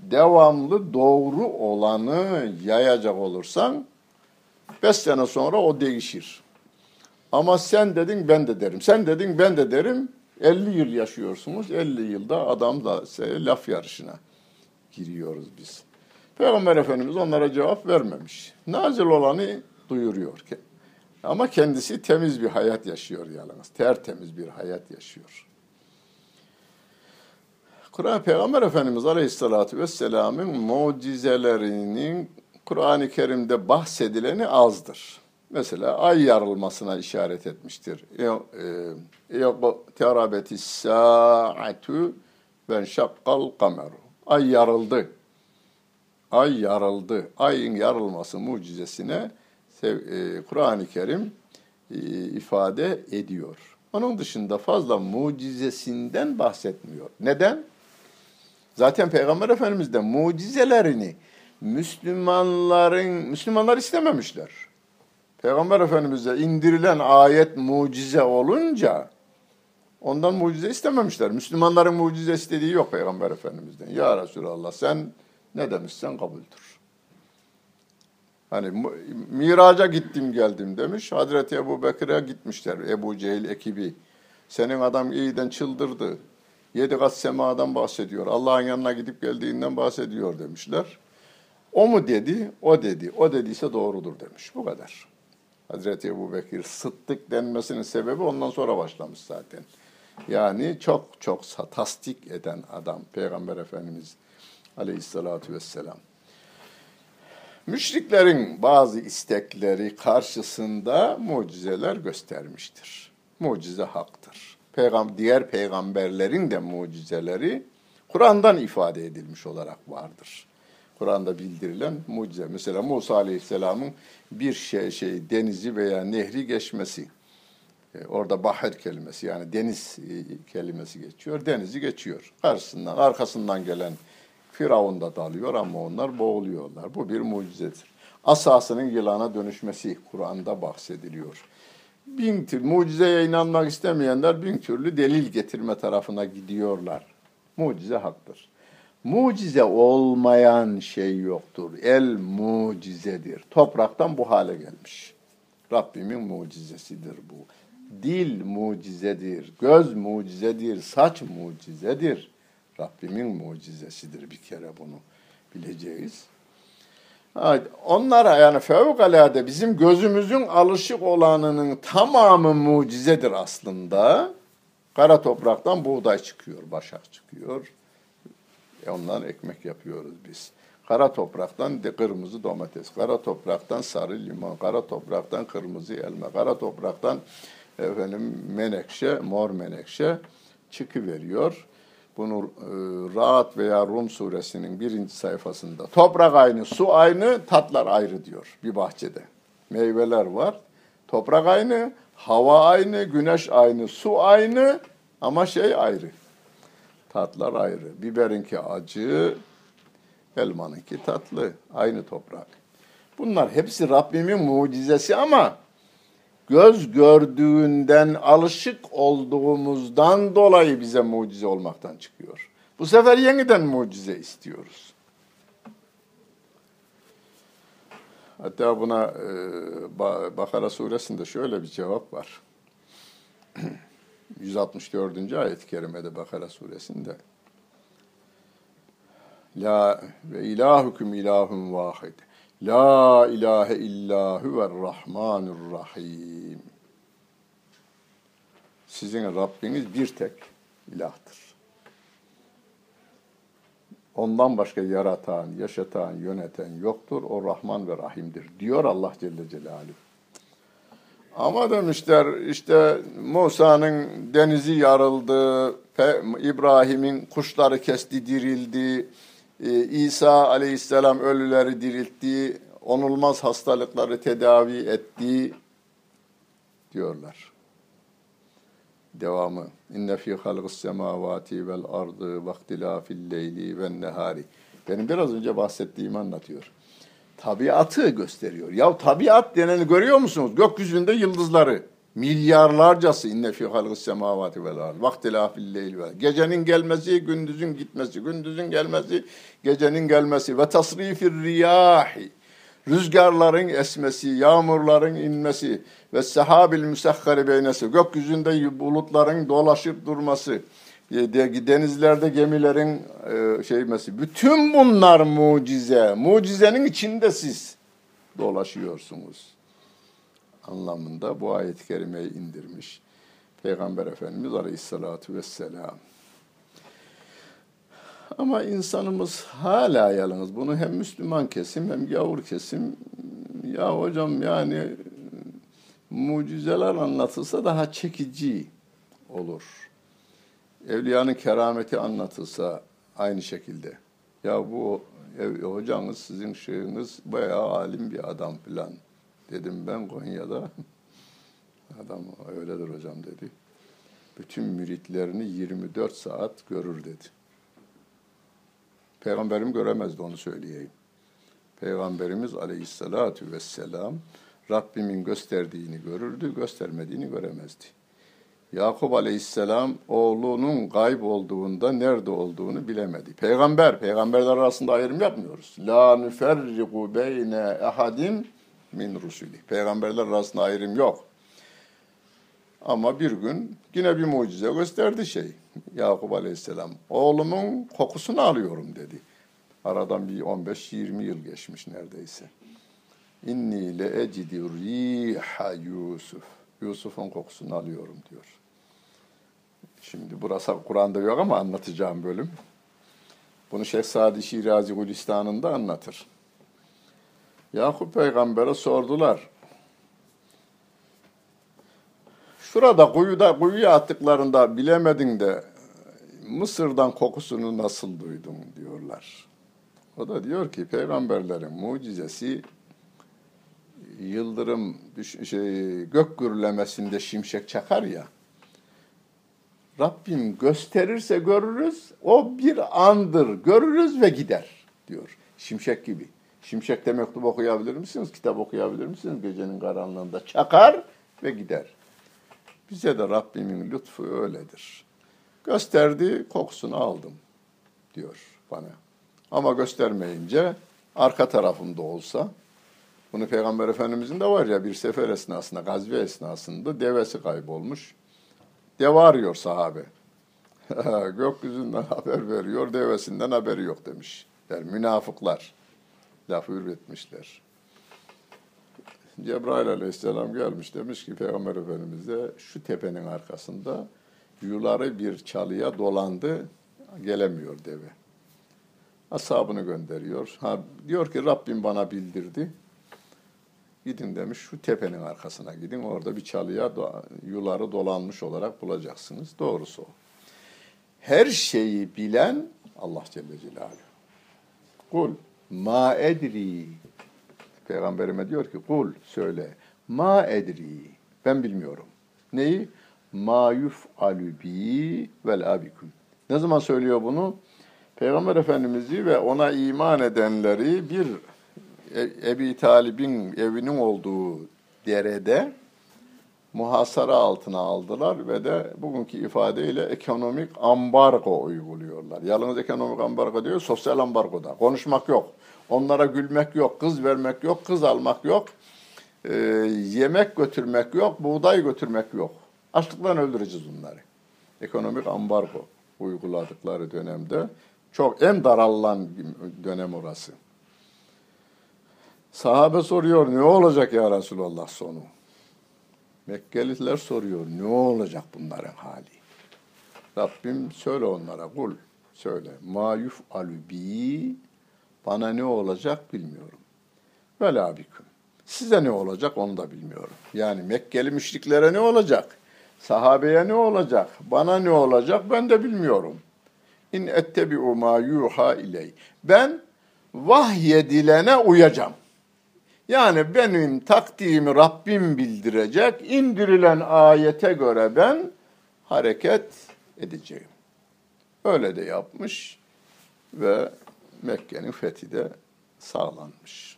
devamlı doğru olanı yayacak olursan beş sene sonra o değişir. Ama sen dedin ben de derim. Sen dedin ben de derim. 50 yıl yaşıyorsunuz. 50 yılda adam da laf yarışına giriyoruz biz. Peygamber Efendimiz onlara cevap vermemiş. Nazil olanı duyuruyor. Ama kendisi temiz bir hayat yaşıyor yalnız. Tertemiz bir hayat yaşıyor. Kur'an Peygamber Efendimiz Aleyhisselatü Vesselam'ın mucizelerinin Kur'an-ı Kerim'de bahsedileni azdır. Mesela ay yarılmasına işaret etmiştir. Terabeti sa'atu ben şakkal kameru. Ay yarıldı. Ay yarıldı. Ayın yarılması mucizesine e, Kur'an-ı Kerim e, ifade ediyor. Onun dışında fazla mucizesinden bahsetmiyor. Neden? Zaten Peygamber Efendimiz de mucizelerini Müslümanların Müslümanlar istememişler. Peygamber Efendimiz'e indirilen ayet mucize olunca ondan mucize istememişler. Müslümanların mucize istediği yok Peygamber Efendimiz'den. Ya Resulallah sen ne demişsen kabuldür. Hani miraca gittim geldim demiş. Hazreti Ebu Bekir'e gitmişler. Ebu Cehil ekibi. Senin adam iyiden çıldırdı. Yedi kat semadan bahsediyor. Allah'ın yanına gidip geldiğinden bahsediyor demişler. O mu dedi? O dedi. O dediyse doğrudur demiş. Bu kadar. Hazreti Ebu Bekir sıddık denmesinin sebebi ondan sonra başlamış zaten. Yani çok çok tasdik eden adam Peygamber Efendimiz Aleyhisselatü Vesselam. Müşriklerin bazı istekleri karşısında mucizeler göstermiştir. Mucize haktır. Peygam diğer peygamberlerin de mucizeleri Kur'an'dan ifade edilmiş olarak vardır. Kur'an'da bildirilen mucize. Mesela Musa Aleyhisselam'ın bir şey, şey denizi veya nehri geçmesi. E, orada bahar kelimesi yani deniz e, kelimesi geçiyor. Denizi geçiyor. Karşısından, arkasından gelen Firavun da dalıyor ama onlar boğuluyorlar. Bu bir mucizedir. Asasının yılana dönüşmesi Kur'an'da bahsediliyor. Bin tür, mucizeye inanmak istemeyenler bin türlü delil getirme tarafına gidiyorlar. Mucize haktır. Mucize olmayan şey yoktur. El mucizedir. Topraktan bu hale gelmiş. Rabbimin mucizesidir bu. Dil mucizedir, göz mucizedir, saç mucizedir. Rabbimin mucizesidir bir kere bunu bileceğiz. Onlara yani fevkalade bizim gözümüzün alışık olanının tamamı mucizedir aslında. Kara topraktan buğday çıkıyor, başak çıkıyor. E ondan ekmek yapıyoruz biz. Kara topraktan kırmızı domates, kara topraktan sarı limon, kara topraktan kırmızı elma, kara topraktan efendim menekşe, mor menekşe çıkıveriyor. Bunu e, Rahat veya Rum suresinin birinci sayfasında toprak aynı, su aynı, tatlar ayrı diyor bir bahçede. Meyveler var. Toprak aynı, hava aynı, güneş aynı, su aynı ama şey ayrı. Tatlar ayrı. Biberinki acı, elmanınki tatlı. Aynı toprak. Bunlar hepsi Rabbimin mucizesi ama göz gördüğünden alışık olduğumuzdan dolayı bize mucize olmaktan çıkıyor. Bu sefer yeniden mucize istiyoruz. Hatta buna e, Bakara suresinde şöyle bir cevap var. [CLEARS THROAT] 164. ayet-i kerimede Bakara suresinde. La ve ilahukum ilahun vahid. La ilahe illa huver rahmanur rahim. Sizin Rabbiniz bir tek ilahtır. Ondan başka yaratan, yaşatan, yöneten yoktur. O Rahman ve Rahim'dir diyor Allah Celle Celaluhu. Ama demişler işte Musa'nın denizi yarıldı, İbrahim'in kuşları kesti, dirildi, İsa aleyhisselam ölüleri diriltti, onulmaz hastalıkları tedavi etti diyorlar. Devamı. İnne fi halqis semavati vel ardı ve ihtilafil leyli ven nehari. Benim biraz önce bahsettiğimi anlatıyor. Tabiatı gösteriyor. Ya tabiat deneni görüyor musunuz? Gökyüzünde yıldızları. Milyarlarcası inne fi halqis semavati vel ardı. Vaktilafil leyli vel. Gecenin gelmesi, gündüzün gitmesi, gündüzün gelmesi, gecenin gelmesi ve tasrifir riyahi rüzgarların esmesi, yağmurların inmesi ve sehabil müsahhari beynesi, gökyüzünde bulutların dolaşıp durması, e, denizlerde gemilerin e, şeymesi, bütün bunlar mucize. Mucizenin içinde siz dolaşıyorsunuz. Anlamında bu ayet-i kerimeyi indirmiş. Peygamber Efendimiz Aleyhisselatü Vesselam. Ama insanımız hala yalnız. Bunu hem Müslüman kesim hem gavur kesim. Ya hocam yani mucizeler anlatılsa daha çekici olur. Evliyanın kerameti anlatılsa aynı şekilde. Ya bu ev, hocanız sizin şeyiniz bayağı alim bir adam filan dedim ben Konya'da. [LAUGHS] Adam öyledir hocam dedi. Bütün müritlerini 24 saat görür dedi. Peygamberim göremezdi onu söyleyeyim. Peygamberimiz aleyhissalatu vesselam Rabbimin gösterdiğini görürdü, göstermediğini göremezdi. Yakup aleyhisselam oğlunun gayb olduğunda nerede olduğunu bilemedi. Peygamber, peygamberler arasında ayrım yapmıyoruz. La nüferriku beyne ehadim min rusuli. Peygamberler arasında ayrım yok. Ama bir gün yine bir mucize gösterdi şey. Yakup Aleyhisselam. Oğlumun kokusunu alıyorum dedi. Aradan bir 15-20 yıl geçmiş neredeyse. İnni le ecidi riha Yusuf. Yusuf'un kokusunu alıyorum diyor. Şimdi burası Kur'an'da yok ama anlatacağım bölüm. Bunu Şeyh Sadi Şirazi Gülistan'ında anlatır. Yakup Peygamber'e sordular. Şurada kuyuda kuyuya attıklarında bilemedin de Mısır'dan kokusunu nasıl duydun diyorlar. O da diyor ki peygamberlerin mucizesi yıldırım şey, gök gürlemesinde şimşek çakar ya. Rabbim gösterirse görürüz, o bir andır, görürüz ve gider diyor. Şimşek gibi. Şimşekte mektup okuyabilir misiniz? Kitap okuyabilir misiniz? Gecenin karanlığında çakar ve gider. Bize de Rabbimin lütfu öyledir. Gösterdi, kokusunu aldım diyor bana. Ama göstermeyince arka tarafımda olsa, bunu Peygamber Efendimizin de var ya bir sefer esnasında, gazve esnasında devesi kaybolmuş. Deve arıyor sahabe. [LAUGHS] Gökyüzünden haber veriyor, devesinden haberi yok demiş. Der münafıklar lafı üretmişler. Cebrail aleyhisselam gelmiş demiş ki Peygamber Efendimiz'e şu tepenin arkasında yuları bir çalıya dolandı gelemiyor deve. Ashabını gönderiyor. Ha, diyor ki Rabbim bana bildirdi. Gidin demiş şu tepenin arkasına gidin. Orada bir çalıya yuları dolanmış olarak bulacaksınız. Doğrusu o. Her şeyi bilen Allah Celle Celaluhu. Kul ma edri Peygamberime diyor ki kul söyle ma edri ben bilmiyorum. Neyi? Ma yuf'alu bi vel abikum. Ne zaman söylüyor bunu? Peygamber Efendimiz'i ve ona iman edenleri bir E- Ebi Talib'in evinin olduğu derede muhasara altına aldılar ve de bugünkü ifadeyle ekonomik ambargo uyguluyorlar. Yalnız ekonomik ambargo diyor, sosyal ambargo da. Konuşmak yok. Onlara gülmek yok, kız vermek yok, kız almak yok. Ee, yemek götürmek yok, buğday götürmek yok. Açlıktan öldüreceğiz bunları. Ekonomik ambargo uyguladıkları dönemde çok en darallan dönem orası. Sahabe soruyor ne olacak ya Resulallah sonu? Mekkeliler soruyor ne olacak bunların hali? Rabbim söyle onlara kul söyle. Ma yuf'alu bi bana ne olacak bilmiyorum. Ve biküm. Size ne olacak onu da bilmiyorum. Yani Mekkeli müşriklere ne olacak? Sahabeye ne olacak? Bana ne olacak? Ben de bilmiyorum. İn ettebi'u ma yuha iley. Ben vahyedilene uyacağım. Yani benim takdimi Rabbim bildirecek. İndirilen ayete göre ben hareket edeceğim. Öyle de yapmış ve Mekke'nin fethi de sağlanmış.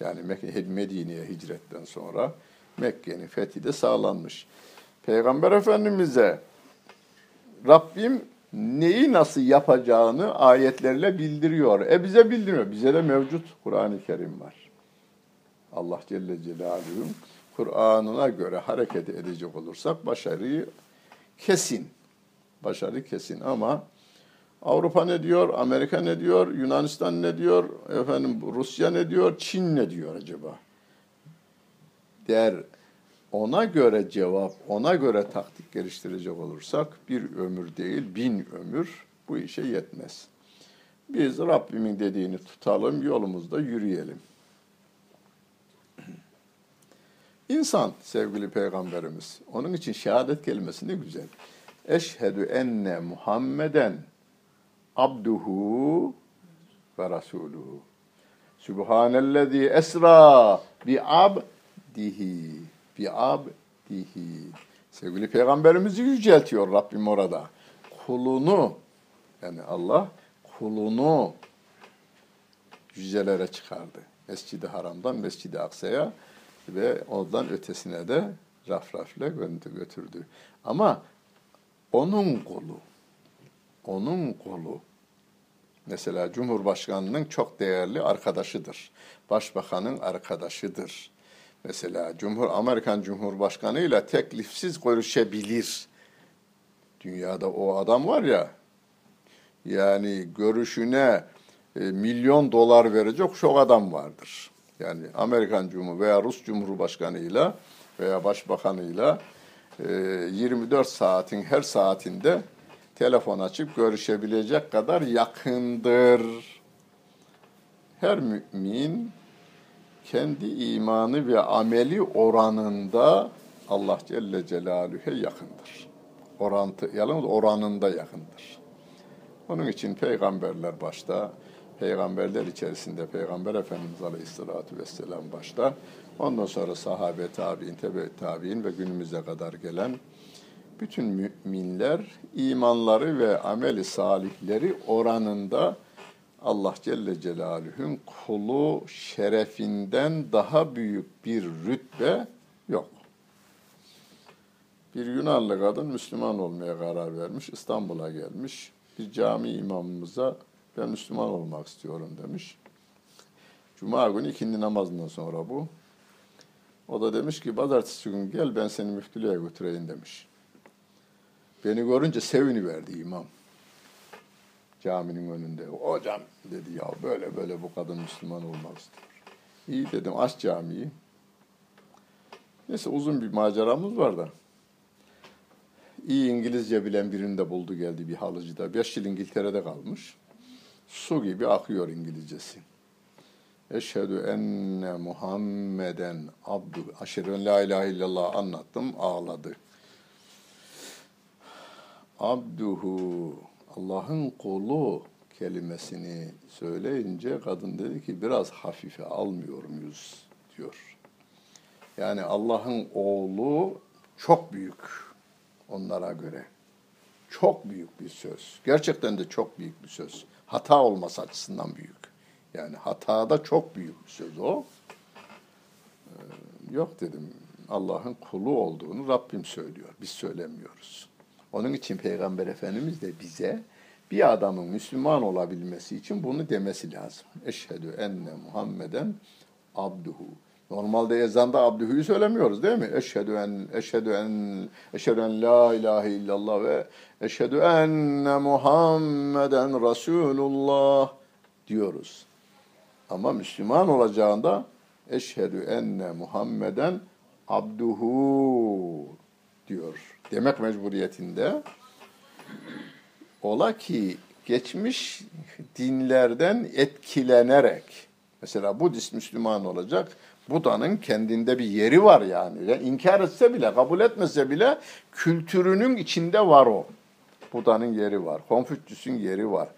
Yani Medine'ye hicretten sonra Mekke'nin fethi de sağlanmış. Peygamber Efendimiz'e Rabbim neyi nasıl yapacağını ayetlerle bildiriyor. E bize bildirmiyor. Bize de mevcut Kur'an-ı Kerim var. Allah Celle Celaluhu'nun Kur'an'ına göre hareket edecek olursak başarıyı kesin. Başarı kesin ama Avrupa ne diyor, Amerika ne diyor, Yunanistan ne diyor, efendim Rusya ne diyor, Çin ne diyor acaba? Der ona göre cevap, ona göre taktik geliştirecek olursak bir ömür değil bin ömür bu işe yetmez. Biz Rabbimin dediğini tutalım, yolumuzda yürüyelim. İnsan sevgili peygamberimiz. Onun için şehadet kelimesi ne güzel. Eşhedü enne Muhammeden abduhu ve rasuluhu. Subhanellezi esra bi abdihi bi abdihi. Sevgili peygamberimizi yüceltiyor Rabbim orada. Kulunu yani Allah kulunu yücelere çıkardı. Mescid-i Haram'dan Mescid-i Aksa'ya ve ondan ötesine de raf rafla götürdü. Ama onun kolu, onun kolu, mesela Cumhurbaşkanı'nın çok değerli arkadaşıdır. Başbakanın arkadaşıdır. Mesela Cumhur Amerikan Cumhurbaşkanı ile teklifsiz görüşebilir. Dünyada o adam var ya, yani görüşüne e, milyon dolar verecek çok adam vardır. Yani Amerikan Cumhur veya Rus Cumhurbaşkanıyla veya Başbakanıyla 24 e, saatin her saatinde telefon açıp görüşebilecek kadar yakındır. Her mümin kendi imanı ve ameli oranında Allah Celle Celaluhu'ya yakındır. Orantı, yalnız oranında yakındır. Onun için peygamberler başta, peygamberler içerisinde Peygamber Efendimiz Aleyhisselatü Vesselam başta, ondan sonra sahabe, tabi'in, tebe tabi'in ve günümüze kadar gelen bütün müminler imanları ve ameli salihleri oranında Allah Celle Celaluhu'nun kulu şerefinden daha büyük bir rütbe yok. Bir Yunanlı kadın Müslüman olmaya karar vermiş, İstanbul'a gelmiş. Bir cami imamımıza ben Müslüman olmak istiyorum demiş. Cuma günü ikindi namazından sonra bu. O da demiş ki pazartesi gün gel ben seni müftülüğe götüreyim demiş. Beni görünce seviniverdi imam. Caminin önünde. Hocam dedi ya böyle böyle bu kadın Müslüman olmak istiyor. İyi dedim aç camiyi. Neyse uzun bir maceramız var da. İyi İngilizce bilen birini de buldu geldi bir halıcıda. Beş yıl İngiltere'de kalmış. Su gibi akıyor İngilizcesi. Eşhedü enne Muhammeden abdu. Aşırı la ilahe illallah anlattım ağladı. Abduhu Allah'ın kulu kelimesini söyleyince kadın dedi ki biraz hafife almıyor muyuz diyor. Yani Allah'ın oğlu çok büyük onlara göre. Çok büyük bir söz. Gerçekten de çok büyük bir söz. Hata olması açısından büyük. Yani hatada çok büyük bir söz o. Ee, yok dedim. Allah'ın kulu olduğunu Rabbim söylüyor. Biz söylemiyoruz. Onun için Peygamber Efendimiz de bize bir adamın Müslüman olabilmesi için bunu demesi lazım. Eşhedü enne Muhammeden abduhu. Normalde ezanda abdühü'yü söylemiyoruz değil mi? Eşhedü en, eşhedü en, eşhedü en la ilahe illallah ve eşhedü enne Muhammeden Resulullah diyoruz. Ama Müslüman olacağında eşhedü enne Muhammeden abduhu diyor. Demek mecburiyetinde ola ki geçmiş dinlerden etkilenerek mesela Budist Müslüman olacak Buda'nın kendinde bir yeri var yani. yani. İnkar etse bile, kabul etmese bile kültürünün içinde var o. Buda'nın yeri var. Konfüçyüs'ün yeri var.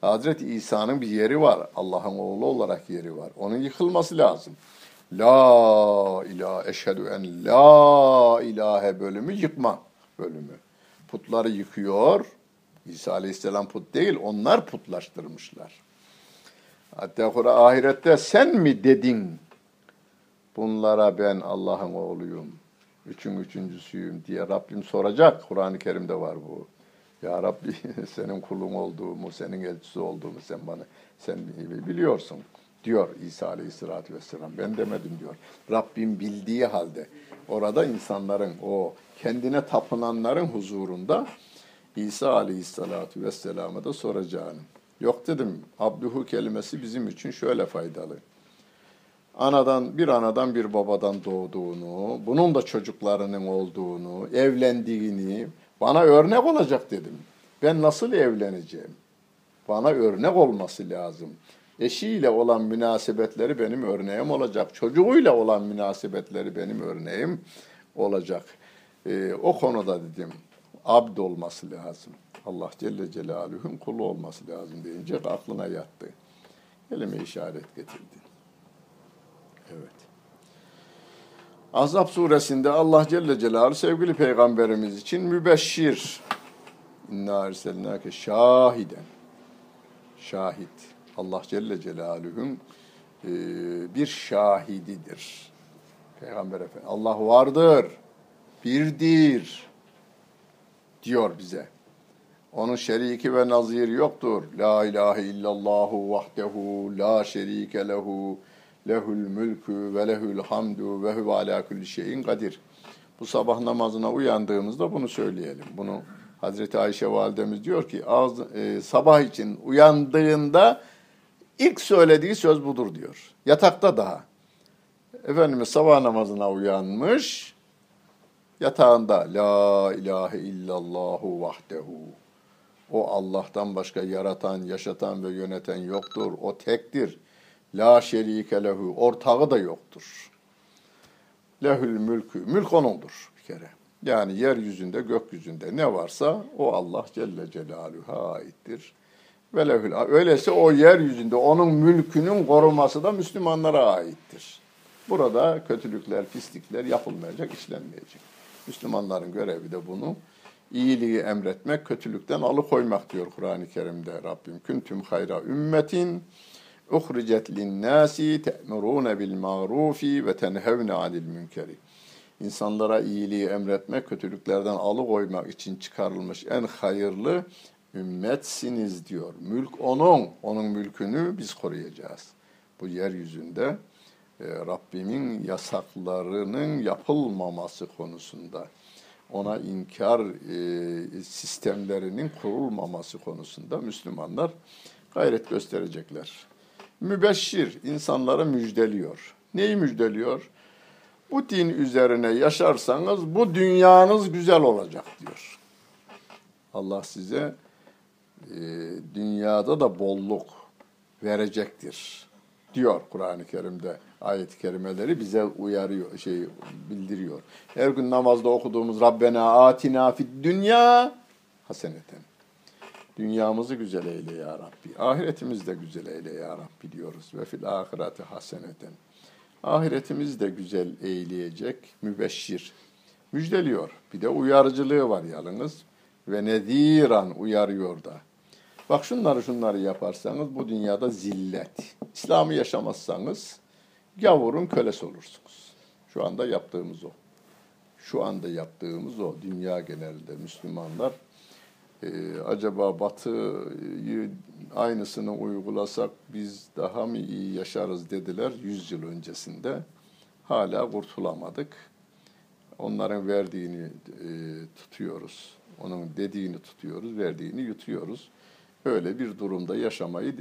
Hazreti İsa'nın bir yeri var. Allah'ın oğlu olarak yeri var. Onun yıkılması lazım. La ilahe eşhedü en la ilahe bölümü yıkma bölümü. Putları yıkıyor. İsa Aleyhisselam put değil, onlar putlaştırmışlar. Hatta ahirette sen mi dedin bunlara ben Allah'ın oğluyum, üçün üçüncüsüyüm diye Rabbim soracak. Kur'an-ı Kerim'de var bu. Ya Rabbi [LAUGHS] senin kulun olduğumu, senin elçisi olduğumu sen bana sen biliyorsun diyor İsa Aleyhisselatü Vesselam. Ben demedim diyor. Rabbim bildiği halde orada insanların o kendine tapınanların huzurunda İsa Aleyhisselatü Vesselam'a da soracağını. Yok dedim. Abduhu kelimesi bizim için şöyle faydalı anadan bir anadan bir babadan doğduğunu, bunun da çocuklarının olduğunu, evlendiğini bana örnek olacak dedim. Ben nasıl evleneceğim? Bana örnek olması lazım. Eşiyle olan münasebetleri benim örneğim olacak. Çocuğuyla olan münasebetleri benim örneğim olacak. Ee, o konuda dedim abd olması lazım. Allah Celle Celaluhu'nun kulu olması lazım deyince aklına yattı. Elime işaret getirdi. Evet. Azap suresinde Allah Celle Celaluhu sevgili peygamberimiz için mübeşşir. İnna erselnâke şahiden. Şahit. Allah Celle Celaluhu'nun e, bir şahididir. Peygamber Efendimiz. Allah vardır. Birdir. Diyor bize. Onun şeriki ve naziri yoktur. La ilahe illallahu vahdehu la şerike lehu lehul mülkü ve lehul hamdu ve huve ala kulli şeyin kadir. Bu sabah namazına uyandığımızda bunu söyleyelim. Bunu Hazreti Ayşe validemiz diyor ki ağız, e, sabah için uyandığında ilk söylediği söz budur diyor. Yatakta daha. Efendimiz sabah namazına uyanmış. Yatağında la ilahe illallahu vahdehu. O Allah'tan başka yaratan, yaşatan ve yöneten yoktur. O tektir. La şerike lehu. Ortağı da yoktur. Lehül mülkü. Mülk onundur bir kere. Yani yeryüzünde, gökyüzünde ne varsa o Allah Celle Celaluhu'ya aittir. Ve lehül. Öyleyse o yeryüzünde onun mülkünün koruması da Müslümanlara aittir. Burada kötülükler, pislikler yapılmayacak, işlenmeyecek. Müslümanların görevi de bunu iyiliği emretmek, kötülükten alıkoymak diyor Kur'an-ı Kerim'de Rabbim. Küntüm hayra ümmetin te'murûne bil ma'rufi ve tenhevne anil münkeri. İnsanlara iyiliği emretmek, kötülüklerden alıkoymak için çıkarılmış en hayırlı ümmetsiniz diyor. Mülk onun, onun mülkünü biz koruyacağız. Bu yeryüzünde e, Rabbimin yasaklarının yapılmaması konusunda, ona inkar e, sistemlerinin kurulmaması konusunda Müslümanlar gayret gösterecekler mübeşşir, insanları müjdeliyor. Neyi müjdeliyor? Bu din üzerine yaşarsanız bu dünyanız güzel olacak diyor. Allah size e, dünyada da bolluk verecektir diyor Kur'an-ı Kerim'de ayet-i kerimeleri bize uyarıyor, şey bildiriyor. Her gün namazda okuduğumuz Rabbena atina fid dünya haseneten. Dünyamızı güzel eyle ya Rabbi. Ahiretimizi de güzel eyle ya Rabbi diyoruz. Ve fil ahireti haseneten. Ahiretimizi de güzel eyleyecek mübeşşir. Müjdeliyor. Bir de uyarıcılığı var yalnız. Ve nediran uyarıyor da. Bak şunları şunları yaparsanız bu dünyada zillet. İslam'ı yaşamazsanız gavurun kölesi olursunuz. Şu anda yaptığımız o. Şu anda yaptığımız o. Dünya genelinde Müslümanlar e, acaba Batı'yı aynısını uygulasak biz daha mı iyi yaşarız dediler 100 yıl öncesinde. Hala kurtulamadık. Onların verdiğini e, tutuyoruz. Onun dediğini tutuyoruz, verdiğini yutuyoruz. Öyle bir durumda yaşamayı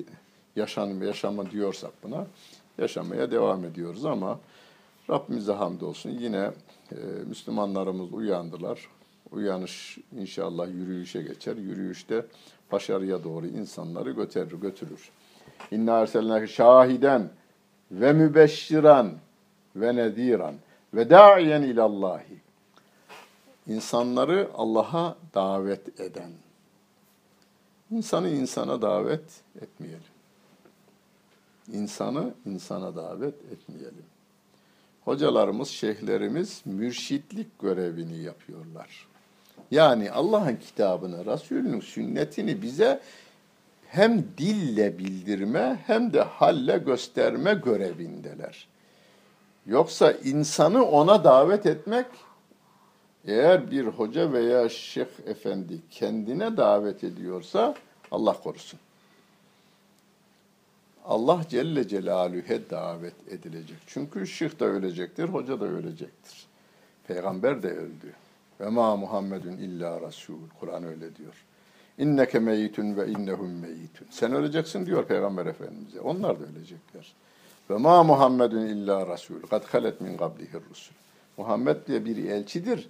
yaşam yaşama diyorsak buna yaşamaya devam ediyoruz ama Rabbimize hamdolsun yine e, Müslümanlarımız uyandılar. Uyanış inşallah yürüyüşe geçer. Yürüyüşte başarıya doğru insanları götürür. götürür. İnna erselnâke şahiden ve mübeşşiran ve nediran ve da'iyen ilallahi. İnsanları Allah'a davet eden. İnsanı insana davet etmeyelim. İnsanı insana davet etmeyelim. Hocalarımız, şeyhlerimiz mürşitlik görevini yapıyorlar. Yani Allah'ın kitabını, Resulünün sünnetini bize hem dille bildirme hem de halle gösterme görevindeler. Yoksa insanı ona davet etmek eğer bir hoca veya şeyh efendi kendine davet ediyorsa Allah korusun. Allah Celle Celaluhu'ya davet edilecek. Çünkü şeyh de ölecektir, hoca da ölecektir. Peygamber de öldü. Ve ma Muhammedun illa Resul. Kur'an öyle diyor. İnneke meyitun ve innehum meyitun. Sen öleceksin diyor Peygamber Efendimiz'e. Onlar da ölecekler. Ve ma Muhammedun illa Resul. Kad halet min qablihir rusul. Muhammed diye bir elçidir.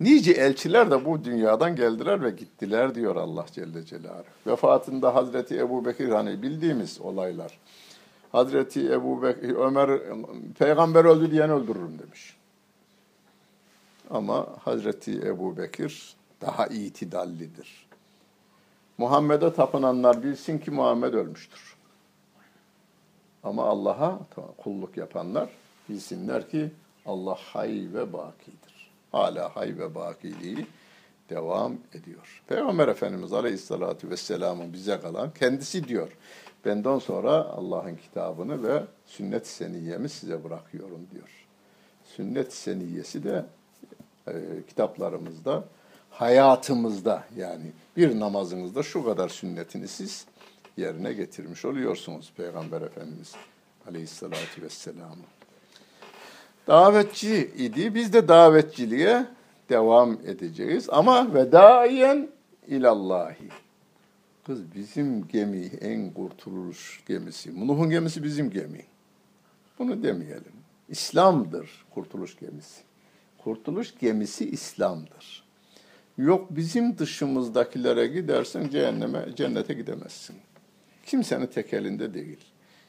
Nice elçiler de bu dünyadan geldiler ve gittiler diyor Allah Celle Celaluhu. Vefatında Hazreti Ebu Bekir hani bildiğimiz olaylar. Hazreti Ebu Bekir, Ömer peygamber öldü diyen öldürürüm demiş. Ama Hazreti Ebu Bekir daha itidallidir. Muhammed'e tapınanlar bilsin ki Muhammed ölmüştür. Ama Allah'a kulluk yapanlar bilsinler ki Allah hay ve bakidir. Hala hay ve bakiliği devam ediyor. Peygamber Efendimiz Aleyhisselatü Vesselam'ın bize kalan kendisi diyor. Benden sonra Allah'ın kitabını ve sünnet-i seniyyemi size bırakıyorum diyor. Sünnet-i seniyyesi de e, kitaplarımızda, hayatımızda yani bir namazınızda şu kadar sünnetini siz yerine getirmiş oluyorsunuz Peygamber Efendimiz Aleyhisselatü Vesselam. Davetçi idi. Biz de davetçiliğe devam edeceğiz. Ama vedayen ilallahi. Kız bizim gemi en kurtuluş gemisi. Nuh'un gemisi bizim gemi. Bunu demeyelim. İslam'dır kurtuluş gemisi. Kurtuluş gemisi İslam'dır. Yok bizim dışımızdakilere gidersin cehenneme, cennete gidemezsin. Kimsenin tek elinde değil.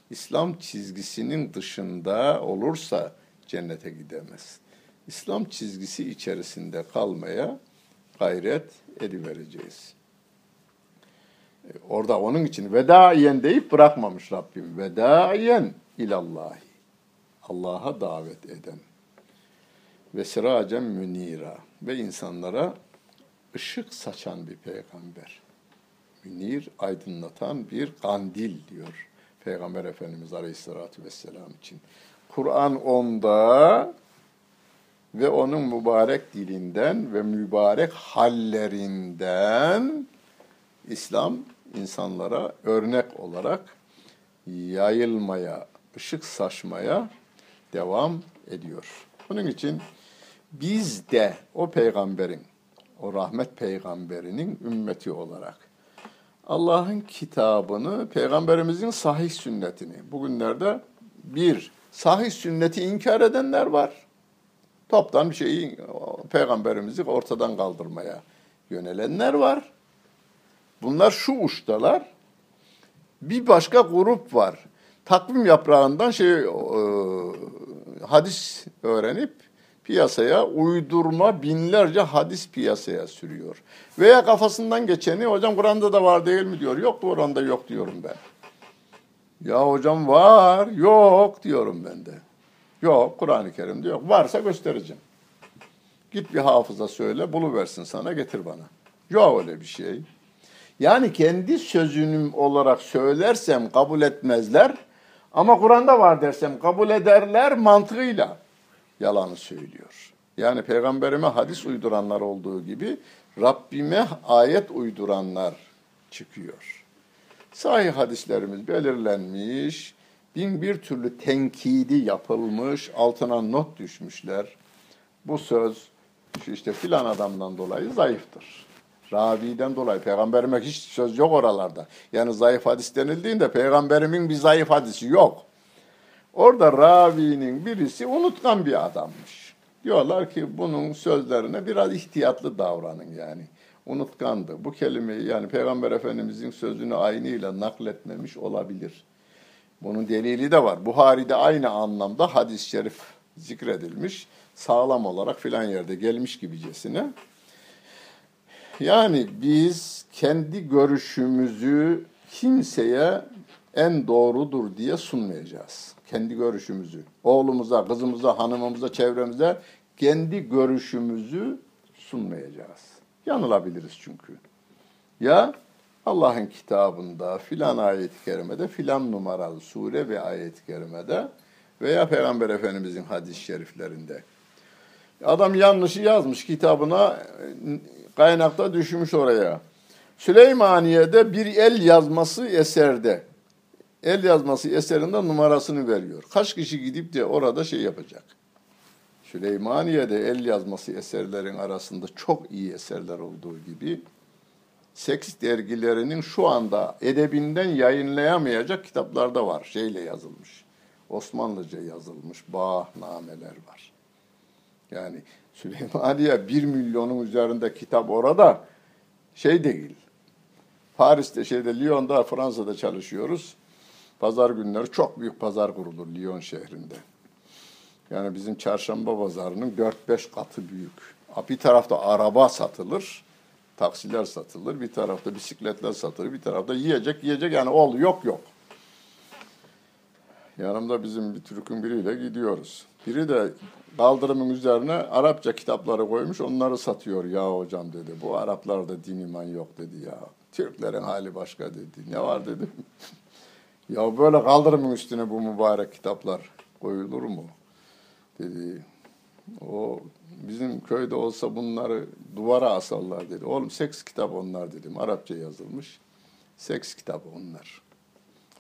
İslam çizgisinin dışında olursa cennete gidemez. İslam çizgisi içerisinde kalmaya gayret edivereceğiz. E, orada onun için vedaiyen deyip bırakmamış Rabbim. Vedaiyen ilallahi. Allah'a davet eden ve siracen münira ve insanlara ışık saçan bir peygamber. Münir, aydınlatan bir kandil diyor Peygamber Efendimiz Aleyhisselatü Vesselam için. Kur'an onda ve onun mübarek dilinden ve mübarek hallerinden İslam insanlara örnek olarak yayılmaya, ışık saçmaya devam ediyor. Bunun için biz de o peygamberin, o rahmet peygamberinin ümmeti olarak Allah'ın kitabını, peygamberimizin sahih sünnetini bugünlerde bir, sahih sünneti inkar edenler var. Toptan bir şeyi, peygamberimizi ortadan kaldırmaya yönelenler var. Bunlar şu uçtalar. Bir başka grup var. Takvim yaprağından şey e, hadis öğrenip piyasaya uydurma binlerce hadis piyasaya sürüyor. Veya kafasından geçeni hocam Kur'an'da da var değil mi diyor. Yok Kur'an'da yok diyorum ben. Ya hocam var, yok diyorum ben de. Yok Kur'an-ı Kerim'de yok. Varsa göstereceğim. Git bir hafıza söyle, buluversin sana, getir bana. Yok öyle bir şey. Yani kendi sözünüm olarak söylersem kabul etmezler. Ama Kur'an'da var dersem kabul ederler mantığıyla yalanı söylüyor. Yani peygamberime hadis uyduranlar olduğu gibi Rabbime ayet uyduranlar çıkıyor. Sahih hadislerimiz belirlenmiş, bin bir türlü tenkidi yapılmış, altına not düşmüşler. Bu söz işte filan adamdan dolayı zayıftır. Raviden dolayı peygamberime hiç söz yok oralarda. Yani zayıf hadis denildiğinde peygamberimin bir zayıf hadisi yok. Orada ravinin birisi unutkan bir adammış. Diyorlar ki bunun sözlerine biraz ihtiyatlı davranın yani. Unutkandı. Bu kelimeyi yani Peygamber Efendimizin sözünü aynıyla nakletmemiş olabilir. Bunun delili de var. Buhari'de aynı anlamda hadis-i şerif zikredilmiş. Sağlam olarak filan yerde gelmiş gibicesine. Yani biz kendi görüşümüzü kimseye en doğrudur diye sunmayacağız. Kendi görüşümüzü. Oğlumuza, kızımıza, hanımımıza, çevremize kendi görüşümüzü sunmayacağız. Yanılabiliriz çünkü. Ya Allah'ın kitabında filan ayet-i kerimede filan numaralı sure ve ayet-i kerimede veya Peygamber Efendimizin hadis-i şeriflerinde. Adam yanlışı yazmış kitabına kaynakta düşmüş oraya. Süleymaniye'de bir el yazması eserde. El yazması eserinde numarasını veriyor. Kaç kişi gidip de orada şey yapacak. Süleymaniye'de el yazması eserlerin arasında çok iyi eserler olduğu gibi seks dergilerinin şu anda edebinden yayınlayamayacak kitaplar da var. Şeyle yazılmış. Osmanlıca yazılmış bağnameler var. Yani Süleymaniye bir milyonun üzerinde kitap orada şey değil. Paris'te şeyde Lyon'da Fransa'da çalışıyoruz. Pazar günleri çok büyük pazar kurulur Lyon şehrinde. Yani bizim çarşamba pazarının 4-5 katı büyük. Bir tarafta araba satılır, taksiler satılır, bir tarafta bisikletler satılır, bir tarafta yiyecek yiyecek yani ol yok yok. Yanımda bizim bir Türk'ün biriyle gidiyoruz. Biri de kaldırımın üzerine Arapça kitapları koymuş onları satıyor ya hocam dedi. Bu Araplarda din iman yok dedi ya. Türklerin hali başka dedi. Ne var dedim. [LAUGHS] ya böyle kaldırımın üstüne bu mübarek kitaplar koyulur mu? Dedi. O bizim köyde olsa bunları duvara asarlar dedi. Oğlum seks kitap onlar dedim. Arapça yazılmış. Seks kitabı onlar.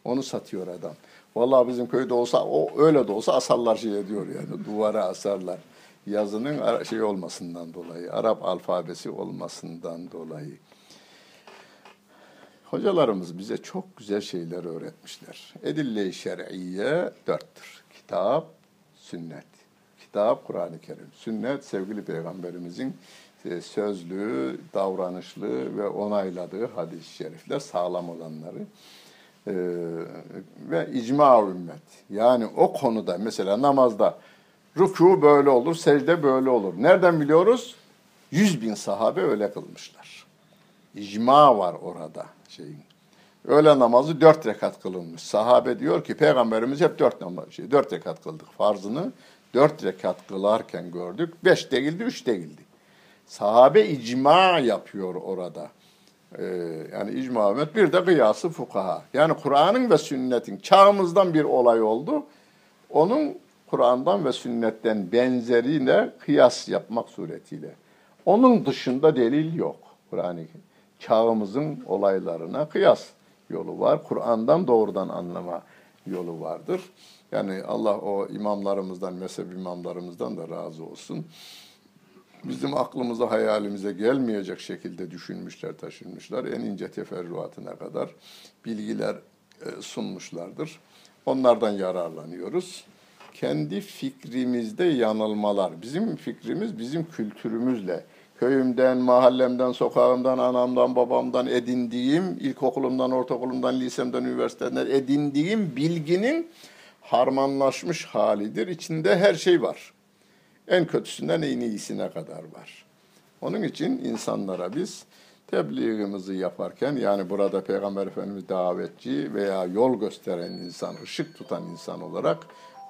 Onu satıyor adam. Vallahi bizim köyde olsa o öyle de olsa asarlar şey ediyor yani duvara asarlar. Yazının şey olmasından dolayı, Arap alfabesi olmasından dolayı. Hocalarımız bize çok güzel şeyler öğretmişler. Edille-i şer'iyye dörttür. Kitap, sünnet. Kitap, Kur'an-ı Kerim. Sünnet, sevgili Peygamberimizin e, sözlü, davranışlı ve onayladığı hadis-i şerifler, sağlam olanları e, ve icma ümmet. Yani o konuda mesela namazda ruku böyle olur, secde böyle olur. Nereden biliyoruz? Yüz bin sahabe öyle kılmışlar. İcma var orada şeyin. Öğle namazı dört rekat kılınmış. Sahabe diyor ki peygamberimiz hep dört namaz, şey, dört rekat kıldık. Farzını dört rekat kılarken gördük. Beş değildi, üç değildi. Sahabe icma yapıyor orada. Ee, yani icma ümmet bir de kıyası fukaha. Yani Kur'an'ın ve sünnetin çağımızdan bir olay oldu. Onun Kur'an'dan ve sünnetten benzeriyle kıyas yapmak suretiyle. Onun dışında delil yok. Kur'an-ı çağımızın olaylarına kıyas yolu var. Kur'an'dan doğrudan anlama yolu vardır. Yani Allah o imamlarımızdan, mezhep imamlarımızdan da razı olsun bizim aklımıza, hayalimize gelmeyecek şekilde düşünmüşler, taşınmışlar. En ince teferruatına kadar bilgiler e, sunmuşlardır. Onlardan yararlanıyoruz. Kendi fikrimizde yanılmalar. Bizim fikrimiz bizim kültürümüzle, köyümden, mahallemden, sokağımdan, anamdan, babamdan edindiğim, ilkokulumdan, ortaokulumdan, lisemden, üniversiteden edindiğim bilginin harmanlaşmış halidir. İçinde her şey var. En kötüsünden en iyisine kadar var. Onun için insanlara biz tebliğimizi yaparken yani burada Peygamber Efendimiz davetçi veya yol gösteren insan, ışık tutan insan olarak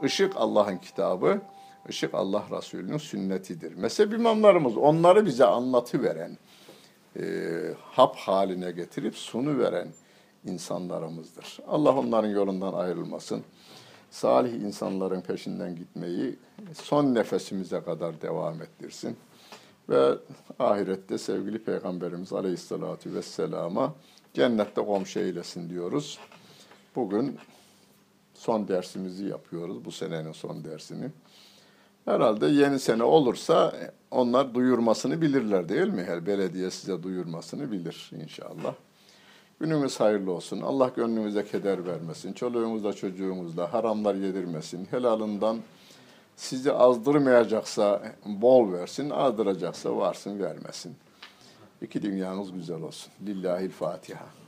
ışık Allah'ın kitabı, ışık Allah Resulü'nün sünnetidir. Mezhep imamlarımız onları bize anlatıveren, e, hap haline getirip sunu veren insanlarımızdır. Allah onların yolundan ayrılmasın. Salih insanların peşinden gitmeyi son nefesimize kadar devam ettirsin. Ve ahirette sevgili Peygamberimiz Aleyhisselatü Vesselam'a cennette komşu eylesin diyoruz. Bugün son dersimizi yapıyoruz, bu senenin son dersini. Herhalde yeni sene olursa onlar duyurmasını bilirler değil mi? Her belediye size duyurmasını bilir inşallah. Günümüz hayırlı olsun. Allah gönlümüze keder vermesin. Çoluğumuzla çocuğumuzla haramlar yedirmesin. Helalından sizi azdırmayacaksa bol versin, azdıracaksa varsın vermesin. İki dünyanız güzel olsun. Lillahil Fatiha.